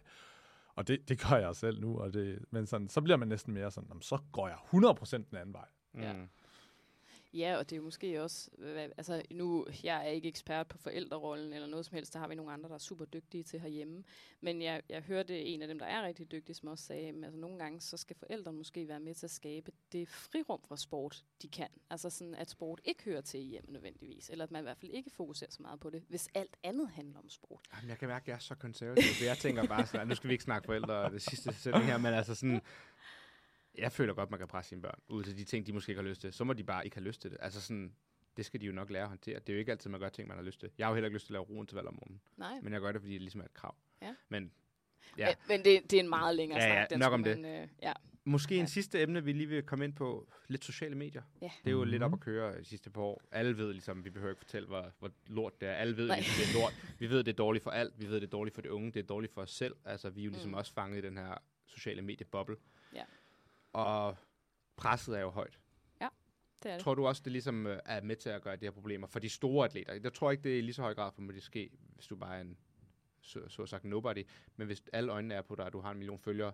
og det, det gør jeg selv nu, og det, men sådan, så bliver man næsten mere sådan, "Jamen, så går jeg 100% den anden vej. Ja. Mm. Ja, og det er jo måske også, altså nu, jeg er ikke ekspert på forældrerollen eller noget som helst, der har vi nogle andre, der er super dygtige til herhjemme. Men jeg, jeg hørte en af dem, der er rigtig dygtig, som også sagde, at altså, nogle gange, så skal forældrene måske være med til at skabe det frirum for sport, de kan. Altså sådan, at sport ikke hører til i hjemmet nødvendigvis, eller at man i hvert fald ikke fokuserer så meget på det, hvis alt andet handler om sport. Jamen, jeg kan mærke, at jeg er så konservativ, for jeg tænker bare sådan, nu skal vi ikke snakke forældre og det sidste sætning her, men altså sådan, jeg føler godt, man kan presse sine børn ud til de ting, de måske ikke har lyst til. Så må de bare ikke have lyst til det. Altså sådan, det skal de jo nok lære at håndtere. Det er jo ikke altid, man gør ting, man har lyst til. Jeg har jo heller ikke lyst til at lave roen til valg om morgenen, Nej, men jeg gør det, fordi det ligesom er et krav. Ja. Men ja. men, men det, det er en meget længere Ja, snak. ja, den nok om man, øh, ja. måske Ja. en sidste emne, vi lige vil komme ind på, lidt sociale medier. Ja. Det er jo lidt op Mhm. at køre de sidste par år. Alle ved ligesom, vi behøver ikke fortælle, hvor, hvor lort det er. Alle ved, Nej. ligesom, det er lort. Vi ved, det er dårligt for alt. Vi ved, det er dårligt for de unge. Det er dårligt for os selv. Altså, vi er jo ligesom mm. også fanget i den her sociale medieboble. Ja. Og presset er jo højt. Det er det. Tror du også, det ligesom øh, er med til at gøre de her problemer for de store atleter? Jeg tror ikke, det er i lige så høj grad for at ske, hvis du bare er en, så, så sagt, nobody. Men hvis alle øjnene er på dig, og du har en million følgere,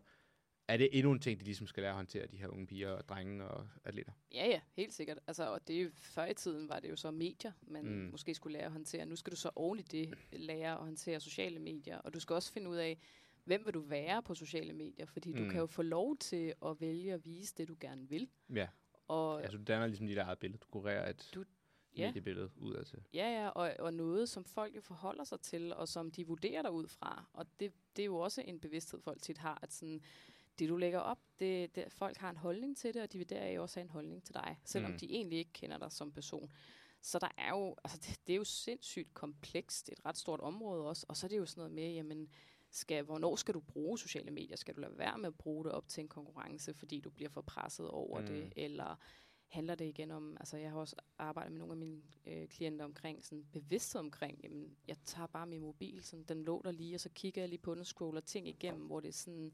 er det endnu en ting, de ligesom skal lære at håndtere, de her unge piger og drenge og atleter? Ja, ja, helt sikkert. Altså, og det før i tiden var det jo så medier, man mm. Mm. måske skulle lære at håndtere. Nu skal du så oven i det lære at håndtere sociale medier, og du skal også finde ud af, hvem vil du være på sociale medier, fordi mm. du kan jo få lov til at vælge at vise det, du gerne vil. Ja, Og, altså du danner ligesom dit eget billede. Du kurerer et Du- ja. mediebillede udad til. Ja, ja, og, og noget, som folk jo forholder sig til, og som de vurderer dig ud fra. Og det, det er jo også en bevidsthed, folk tit har, at sådan, det du lægger op, det, det, folk har en holdning til det, og de vil deraf også have en holdning til dig, selvom. Mm. de egentlig ikke kender dig som person. Så der er jo, altså det, det er jo sindssygt komplekst, et ret stort område også, og så er det jo sådan noget med, jamen, skal, hvornår skal du bruge sociale medier? Skal du lade være med at bruge det op til en konkurrence, fordi du bliver for presset over mm. det, eller handler det igen om, altså jeg har også arbejdet med nogle af mine øh, klienter omkring sådan bevidsthed omkring, jamen jeg tager bare min mobil, sådan, den lå der lige, og så kigger jeg lige på den, scroller ting igennem, hvor det er sådan,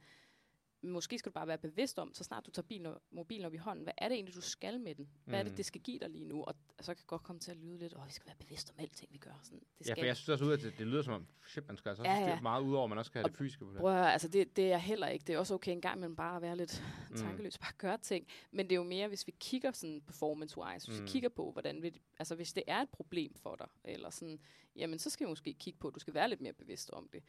måske skal du bare være bevidst om, så snart du tager bilen, mobilen op i hånden, hvad er det egentlig, du skal med den? Hvad er det, Mm. det skal give dig lige nu? Og så kan godt komme til at lyde lidt, åh, vi skal være bevidst om alting, vi gør. Sådan, det Ja, skal for jeg synes også ud af det, det lyder som om, shit, man skal altså Ja, ja. meget ud over, man også skal have Og det fysiske på det. Prøv at altså det, det er heller ikke. Det er også okay en gang imellem bare at være lidt Mm. tankeløs, bare gøre ting. Men det er jo mere, hvis vi kigger sådan performance-wise, hvis mm. vi Mm. kigger på, hvordan vi, altså hvis det er et problem for dig, eller sådan, jamen så skal vi måske kigge på, at du skal være lidt mere bevidst om det.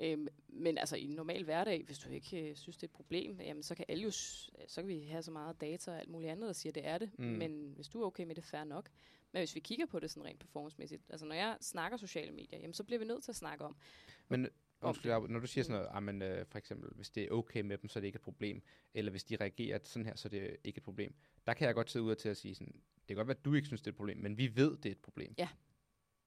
Øhm, men altså i en normal hverdag, hvis du ikke øh, synes, det er et problem, jamen så kan alle jo, s- så kan vi have så meget data og alt muligt andet, der siger, det er det. Mm. Mm. Men hvis du er okay med det, fair nok. Men hvis vi kigger på det sådan rent performancemæssigt, altså når jeg snakker sociale medier, jamen så bliver vi nødt til at snakke om, Men undskyld, når du siger Mm. sådan noget, ah, men, øh, for eksempel, hvis det er okay med dem, så er det ikke et problem, eller hvis de reagerer sådan her, så er det ikke et problem. Der kan jeg godt sidde ud til at sige sådan, det kan godt være, at du ikke synes, det er et problem, men vi ved, det er et problem. Ja.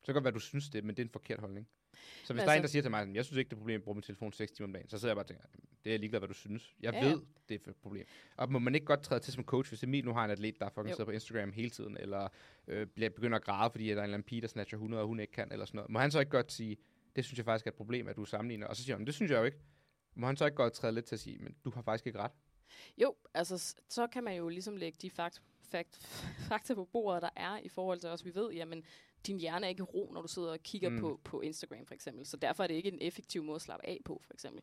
Så kan det godt være, at du synes det, men det er en forkert holdning. Så hvis Men der er en, altså- der siger til mig, sådan, jeg synes ikke, det er et problem at bruge min telefon 6 timer om dagen, så sidder jeg bare og tænker, det er ligeglad, hvad du synes. Jeg Ja, ved, det er et problem. Og må man ikke godt træde til som coach, hvis Emil nu har en atlet, der fucking Jo. sidder på Instagram hele tiden, eller øh, bliver, begynder at græde, fordi der er en eller anden pige, der snatcher 100, og hun ikke kan, eller sådan noget. Må han så ikke godt sige, det synes jeg faktisk er et problem, at du sammenligner? Og så siger han, det synes jeg jo ikke. Må han så ikke godt træde lidt til at sige, men du har faktisk ikke ret? Jo, altså så kan man jo ligesom lægge de fakt, fakt, fakta på bordet, der er i forhold til os. Vi ved, jamen, din hjerne er ikke ro, når du sidder og kigger Mm. på, på Instagram for eksempel. Så derfor er det ikke en effektiv måde at slappe af på, for eksempel.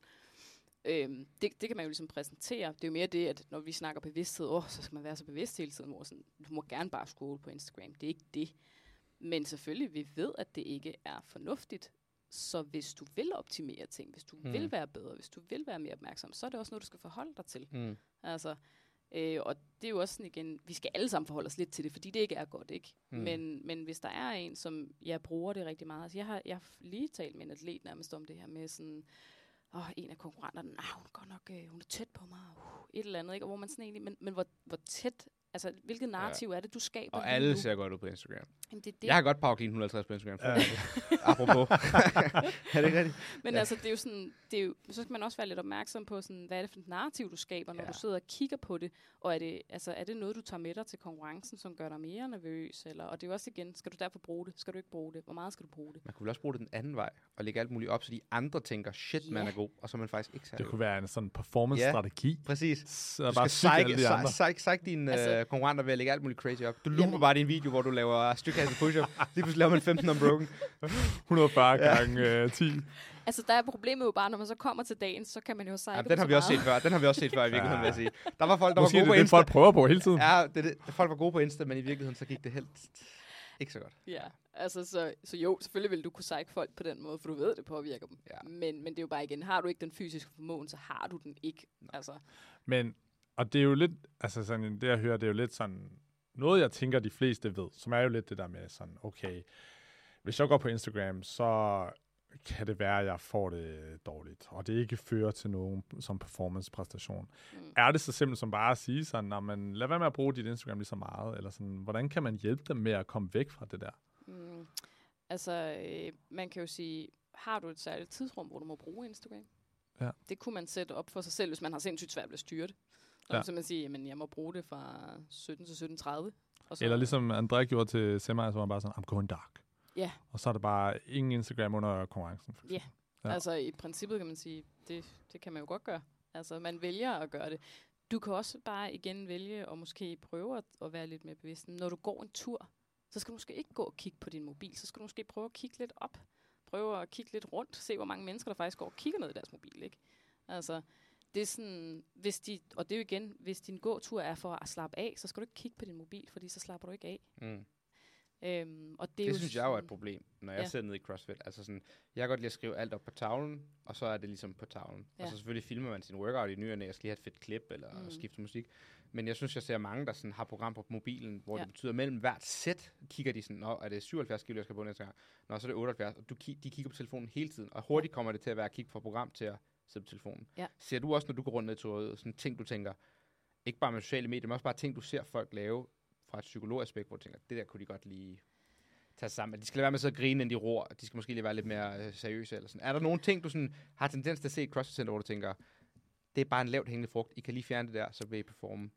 Øhm, det, det kan man jo ligesom præsentere. Det er jo mere det, at når vi snakker bevidsthed, åh, så skal man være så bevidst hele tiden, hvor sådan, du må gerne bare scrolle på Instagram. Det er ikke det. Men selvfølgelig, vi ved, at det ikke er fornuftigt. Så hvis du vil optimere ting, hvis du mm. vil være bedre, hvis du vil være mere opmærksom, så er det også noget, du skal forholde dig til. Mm. Altså, øh, og det er jo også sådan igen, vi skal alle sammen forholde os lidt til det, fordi det ikke er godt, ikke? Mm. Men, men hvis der er en, som jeg bruger det rigtig meget, altså jeg har, jeg har lige talt med en atlet nærmest om det her med sådan, åh, en af konkurrenterne, nej, hun er godt nok, øh, hun er tæt på mig, uh, et eller andet, ikke? Og hvor man sådan egentlig, men, men hvor, hvor tæt, altså hvilket narrativ ja. er det, du skaber Og alle nu? ser godt ud på Instagram. Jamen, det er det. Jeg har godt power clean 150 på Instagram. Ja. Apropos. er det rigtigt? Men Ja. altså, det er jo sådan, det er jo, så skal man også være lidt opmærksom på, sådan, hvad er det for et narrativ, du skaber, når Ja. ja. du sidder og kigger på det, og er det, altså, er det noget, du tager med dig til konkurrencen, som gør dig mere nervøs, eller, og det er jo også igen, skal du derfor bruge det, skal du ikke bruge det, hvor meget skal du bruge det? Man kunne vel også bruge det den anden vej, og lægge alt muligt op, så de andre tænker, shit, man Ja. er god, og så er man faktisk ikke Det særlig kunne god. være en sådan performance-strategi. Præcis. Så Du bare skal psyke alle psyke, de andre. psyke, psyke dine altså, Altså- øh, konkurrenter ved at lægge alt muligt crazy op. Du looper bare din video, hvor du laver styrkastet push-up. Lige pludselig laver man 15 unbroken. 140 Ja. gange øh, 10. Altså, der er problemet jo bare, når man så kommer til dagen, så kan man jo sejle Jamen, den har vi også set før. Den har vi også set før i virkeligheden, vil jeg sige. Der var folk, der Måske var gode det på det, folk Insta. prøver på hele tiden. Ja, det, det, folk var gode på Insta, men i virkeligheden så gik det helt ikke så godt. Ja, altså, så, så jo, selvfølgelig vil du kunne psyche folk på den måde, for du ved, det påvirker dem. Ja. Men, men det er jo bare igen, har du ikke den fysiske formåen, så har du den ikke. Altså, Men, og det er jo lidt, altså sådan, det jeg hører, det er jo lidt sådan, noget jeg tænker, de fleste ved, som er jo lidt det der med sådan, okay, hvis jeg går på Instagram, så kan det være, at jeg får det dårligt, og det ikke fører til nogen som performance-præstation. Mm. Er det så simpelt som bare at sige sådan, "Nå, men lad være med at bruge dit Instagram lige så meget, eller sådan, hvordan kan man hjælpe dem med at komme væk fra det der? Mm. Altså, øh, man kan jo sige, har du et særligt tidsrum, hvor du må bruge Instagram? Ja. Det kunne man sætte op for sig selv, hvis man har sindssygt svært ved at styre det. Så Ja. kan man sige, at jeg må bruge det fra 17 til 17.30. Og så, Eller ligesom André gjorde til Semi, så var han bare sådan, I'm going dark. Ja. Og så er der bare ingen Instagram under konkurrencen. Ja. Ja. Altså i princippet kan man sige, det, det kan man jo godt gøre. Altså man vælger at gøre det. Du kan også bare igen vælge at måske prøve at, at være lidt mere bevidst. Når du går en tur, så skal du måske ikke gå og kigge på din mobil. Så skal du måske prøve at kigge lidt op. Prøve at kigge lidt rundt. Se, hvor mange mennesker, der faktisk går og kigger ned i deres mobil. Ikke? Altså, det er sådan, hvis de, og det er jo igen, hvis din gåtur er for at slappe af, så skal du ikke kigge på din mobil, fordi så slapper du ikke af. Mm. Øhm, og det, Det, jo synes jeg jo er et sådan- problem, når jeg Ja. sidder nede i CrossFit. Altså sådan, jeg kan godt lide at skrive alt op på tavlen, og så er det ligesom på tavlen. Ja. Og så selvfølgelig filmer man sin workout i ny og næ, og skal lige have et fedt klip, eller mm. Skifte musik. Men jeg synes, jeg ser mange, der sådan har program på mobilen, hvor ja. Det betyder, at mellem hvert sæt kigger de sådan, Nå, er det 77 kilo, jeg skal på næste gang? Nå, så er det 78, og du, de kigger på telefonen hele tiden. Og hurtigt kommer det til at være at kigge fra program til at sidde på telefonen. Ja. Ser du også, når du går rundt i tøjet, sådan ting, du tænker, ikke bare med sociale medier, men også bare ting, du ser folk lave fra et psykologaspekt, hvor du tænker, det der kunne de godt lige tage sammen. De skal lade være med at sidde og grine, inden de ror. De skal måske lige være lidt mere øh, seriøse. Eller sådan. Er der nogle ting, du sådan, har tendens til at se i CrossFit Center, hvor du tænker, det er bare en lavt hængende frugt. I kan lige fjerne det der, så vil I performe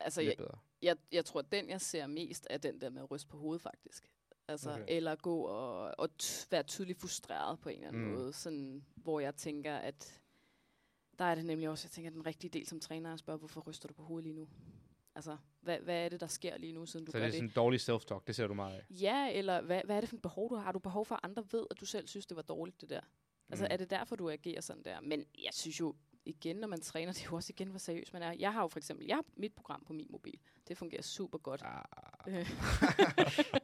Altså, lidt jeg, bedre. jeg, jeg tror, at den, jeg ser mest, er den der med at ryste på hovedet, faktisk. Altså, Okay. eller gå og, og t- være tydeligt frustreret på en eller anden Mm. måde. Sådan, hvor jeg tænker, at der er det nemlig også, jeg tænker, den rigtige del som træner er at spørge, hvorfor ryster du på hovedet lige nu? Altså, hvad, hvad er det, der sker lige nu, siden du Så gør det er det? sådan dårlig self-talk, det ser du meget af. Ja, eller hvad, hvad er det for et behov, du har? Har du behov for, at andre ved, at du selv synes, det var dårligt, det der? Altså, Mm. er det derfor, du agerer sådan der? Men jeg synes jo, igen, når man træner, det er jo også igen, hvor seriøs man er. Jeg har jo for eksempel, jeg har mit program på min mobil. Det fungerer super godt. Ah.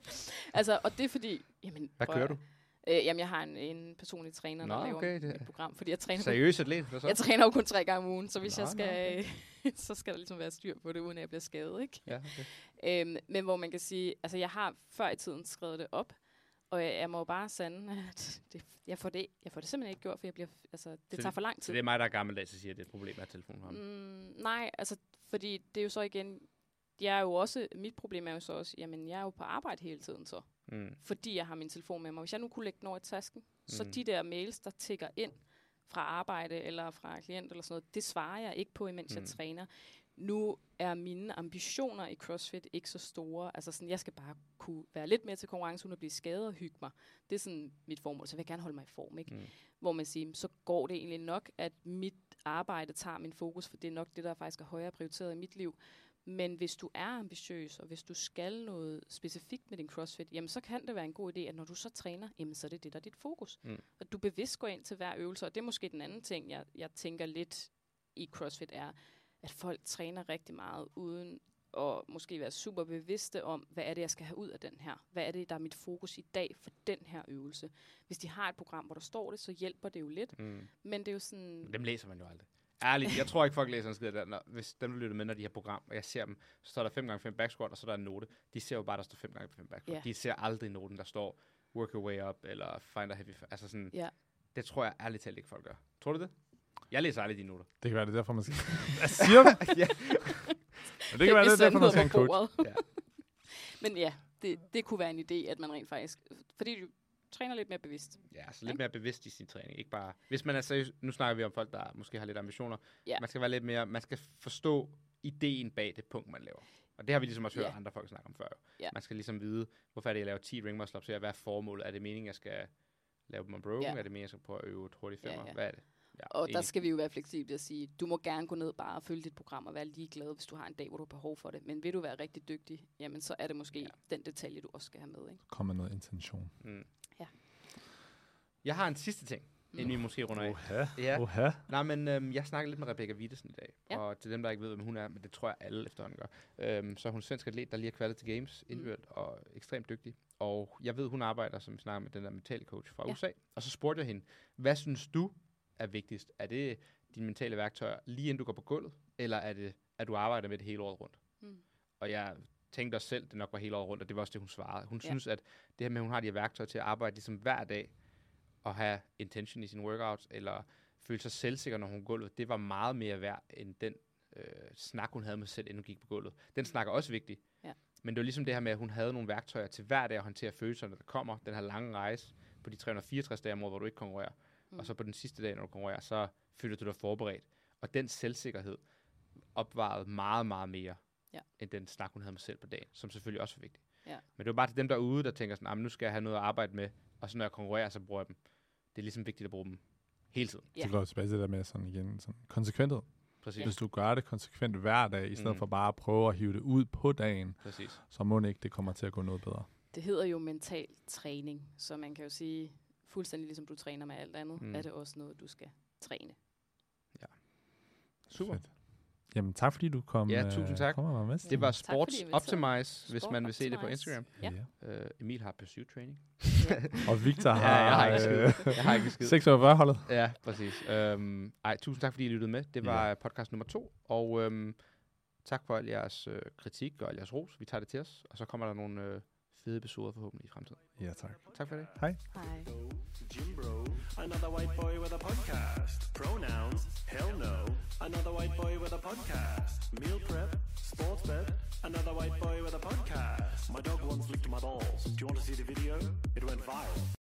altså, og det er fordi... Jamen, hvad kører at- du? Øh, jamen, jeg har en, en personlig træner, Nå, der laver okay, det- mit program, fordi jeg træner, kun, Seriøs atlet? Hvad så? jeg træner jo kun tre gange om ugen, så hvis Nå, jeg skal, så skal der ligesom være styr på det, uden at jeg bliver skadet, ikke? Ja, okay. Øhm, men hvor man kan sige, altså jeg har før i tiden skrevet det op, og jeg, jeg må jo bare sande, at det, jeg, får det, jeg får det simpelthen ikke gjort, for jeg bliver, altså, det Så tager for lang Så tid. det er mig, der er gammeldags, og siger, at det er et problem med telefonen. Mm, nej, altså, fordi det er jo så igen, jeg er jo også, mit problem er jo så også, jamen jeg er jo på arbejde hele tiden så, Mm. fordi jeg har min telefon med mig. Hvis jeg nu kunne lægge den over i tasken, mm. så de der mails, der tigger ind fra arbejde eller fra klient eller sådan noget, det svarer jeg ikke på, imens mm. Mm. jeg træner. Nu er mine ambitioner i CrossFit ikke så store. Altså sådan, jeg skal bare kunne være lidt mere til konkurrence, uden at blive skadet og hygge mig. Det er sådan mit formål, så jeg vil gerne holde mig i form, ikke? Mm. Hvor man siger, så går det egentlig nok, at mit arbejde tager min fokus, for det er nok det, der faktisk er højere prioriteret i mit liv. Men hvis du er ambitiøs, og hvis du skal noget specifikt med din CrossFit, jamen så kan det være en god idé, at når du så træner, jamen så er det det, der er dit fokus. Mm. At du bevidst går ind til hver øvelse, og det er måske den anden ting, jeg, jeg tænker lidt i CrossFit, er, at folk træner rigtig meget uden at måske være super bevidste om, hvad er det, jeg skal have ud af den her? Hvad er det, der er mit fokus i dag for den her øvelse? Hvis de har et program, hvor der står det, så hjælper det jo lidt. Mm. Men det er jo sådan... Dem læser man jo aldrig. Ærligt, jeg tror ikke, folk læser en skid af det. Når, hvis dem, der lytter med, når de har program, og jeg ser dem, så står der 5 gange 5 back squat, og så er der en note. De ser jo bare, der står 5 gange 5 back squat. Ja. De ser aldrig noten, der står work your way up, eller find a heavy... Altså sådan, Ja. det tror jeg ærligt talt ikke, folk gør. Tror du det? Jeg læser aldrig de noter. Det kan være, det er derfor, man skal... Hvad siger du? ja. Men det kan være, det er derfor, man skal en coach. Ja. Men ja, det, det kunne være en idé, at man rent faktisk... Fordi du træner lidt mere bevidst. Ja, så lidt mere bevidst i sin træning. Ikke bare, hvis man er seriøs, nu snakker vi om folk, der måske har lidt ambitioner. Ja. Man skal være lidt mere, man skal forstå ideen bag det punkt, man laver. Og det har vi ligesom også hørt Ja. andre folk snakke om før. Jo. Ja. Man skal ligesom vide, hvorfor er det, jeg laver 10 ring muscle ups, hvad er formålet? Er det meningen, jeg skal lave dem broken? Ja. Er det meningen, jeg skal prøve at øve et hurtigt Ja, femmer? ja. Hvad er det? Ja, Og der enig. skal vi jo være fleksible og sige, du må gerne gå ned bare og følge dit program og være ligeglad, hvis du har en dag, hvor du har behov for det. Men vil du være rigtig dygtig, jamen så er det måske Ja. ja. den detalje, du også skal have med. Ikke? Kom med noget intention. Mm. Jeg har en sidste ting, Mm. inden vi måske runder af. Oha. Ja. Oha. Nej, men øhm, jeg snakkede lidt med Rebecca Wittesen i dag, Ja. og til dem, der ikke ved, hvem hun er, men det tror jeg alle efterhånden gør. Øhm, så er hun svensk atlet, der lige har kvalet til Games Mm. indført, og ekstremt dygtig. Og jeg ved, hun arbejder, som vi snakker med, den der mentale coach fra Ja. USA. Og så spurgte jeg hende, hvad synes du er vigtigst? Er det dine mentale værktøjer, lige inden du går på gulvet, eller er det, at du arbejder med det hele året rundt? Mm. Og jeg tænkte også selv, det nok var hele året rundt, og det var også det, hun svarede. Hun Ja. synes, at det her med, at hun har de her værktøjer til at arbejde ligesom hver dag, og have intention i sine workouts, eller føle sig selvsikker, når hun går gulvet, det var meget mere værd, end den øh, snak, hun havde med sig selv, inden hun gik på gulvet. Den snak er også vigtig. Ja. Men det var ligesom det her med, at hun havde nogle værktøjer til hver dag at håndtere følelserne, der kommer. Den her lange rejse på de 364 dage om året, hvor du ikke konkurrerer. Mm. Og så på den sidste dag, når du konkurrerer, så føler du dig forberedt. Og den selvsikkerhed opvarede meget, meget mere, Ja. end den snak, hun havde med sig selv på dagen, som selvfølgelig også var vigtig. Ja. Men det var bare til dem derude, der tænker sådan, "Ah, men nu skal jeg have noget at arbejde med, og så når jeg konkurrerer, så bruger jeg dem. Det er ligesom vigtigt at bruge dem hele tiden. Ja. Så går jeg tilbage til det der med sådan igen, sådan konsekventhed. Præcis. Hvis du gør det konsekvent hver dag, i stedet Mm. for bare at prøve at hive det ud på dagen, Præcis. så må det ikke, det kommer til at gå noget bedre. Det hedder jo mental træning, så man kan jo sige, fuldstændig ligesom du træner med alt andet, Mm. er det også noget, du skal træne. Super. Fedt. Jamen tak fordi du kom, Ja, øh, tusind tak. kom og var med. Det var Tak, Sports inviterede. Optimize, hvis Sport man vil se det på. Instagram. Ja. Uh, Emil har Pursuit Training. Og Victor Ja, har, jeg har ikke øh, skid. Jeg har ikke skid. 46-holdet. Ja, præcis. Um, ej, tusind tak, fordi I lyttede med. Det var Ja. ja. podcast nummer to. Og um, tak for al jeres øh, kritik og al jeres ros. Vi tager det til os. Og så kommer der nogle øh, fede episoder forhåbentlig i fremtiden. Ja, tak. Tak for det. Hej. Hej. Another white boy with a podcast. Pronouns, hell no. Another white boy with a podcast. Meal prep, sports bet, another white boy with a podcast. My dog once licked my balls. Do you want to see the video? It went viral.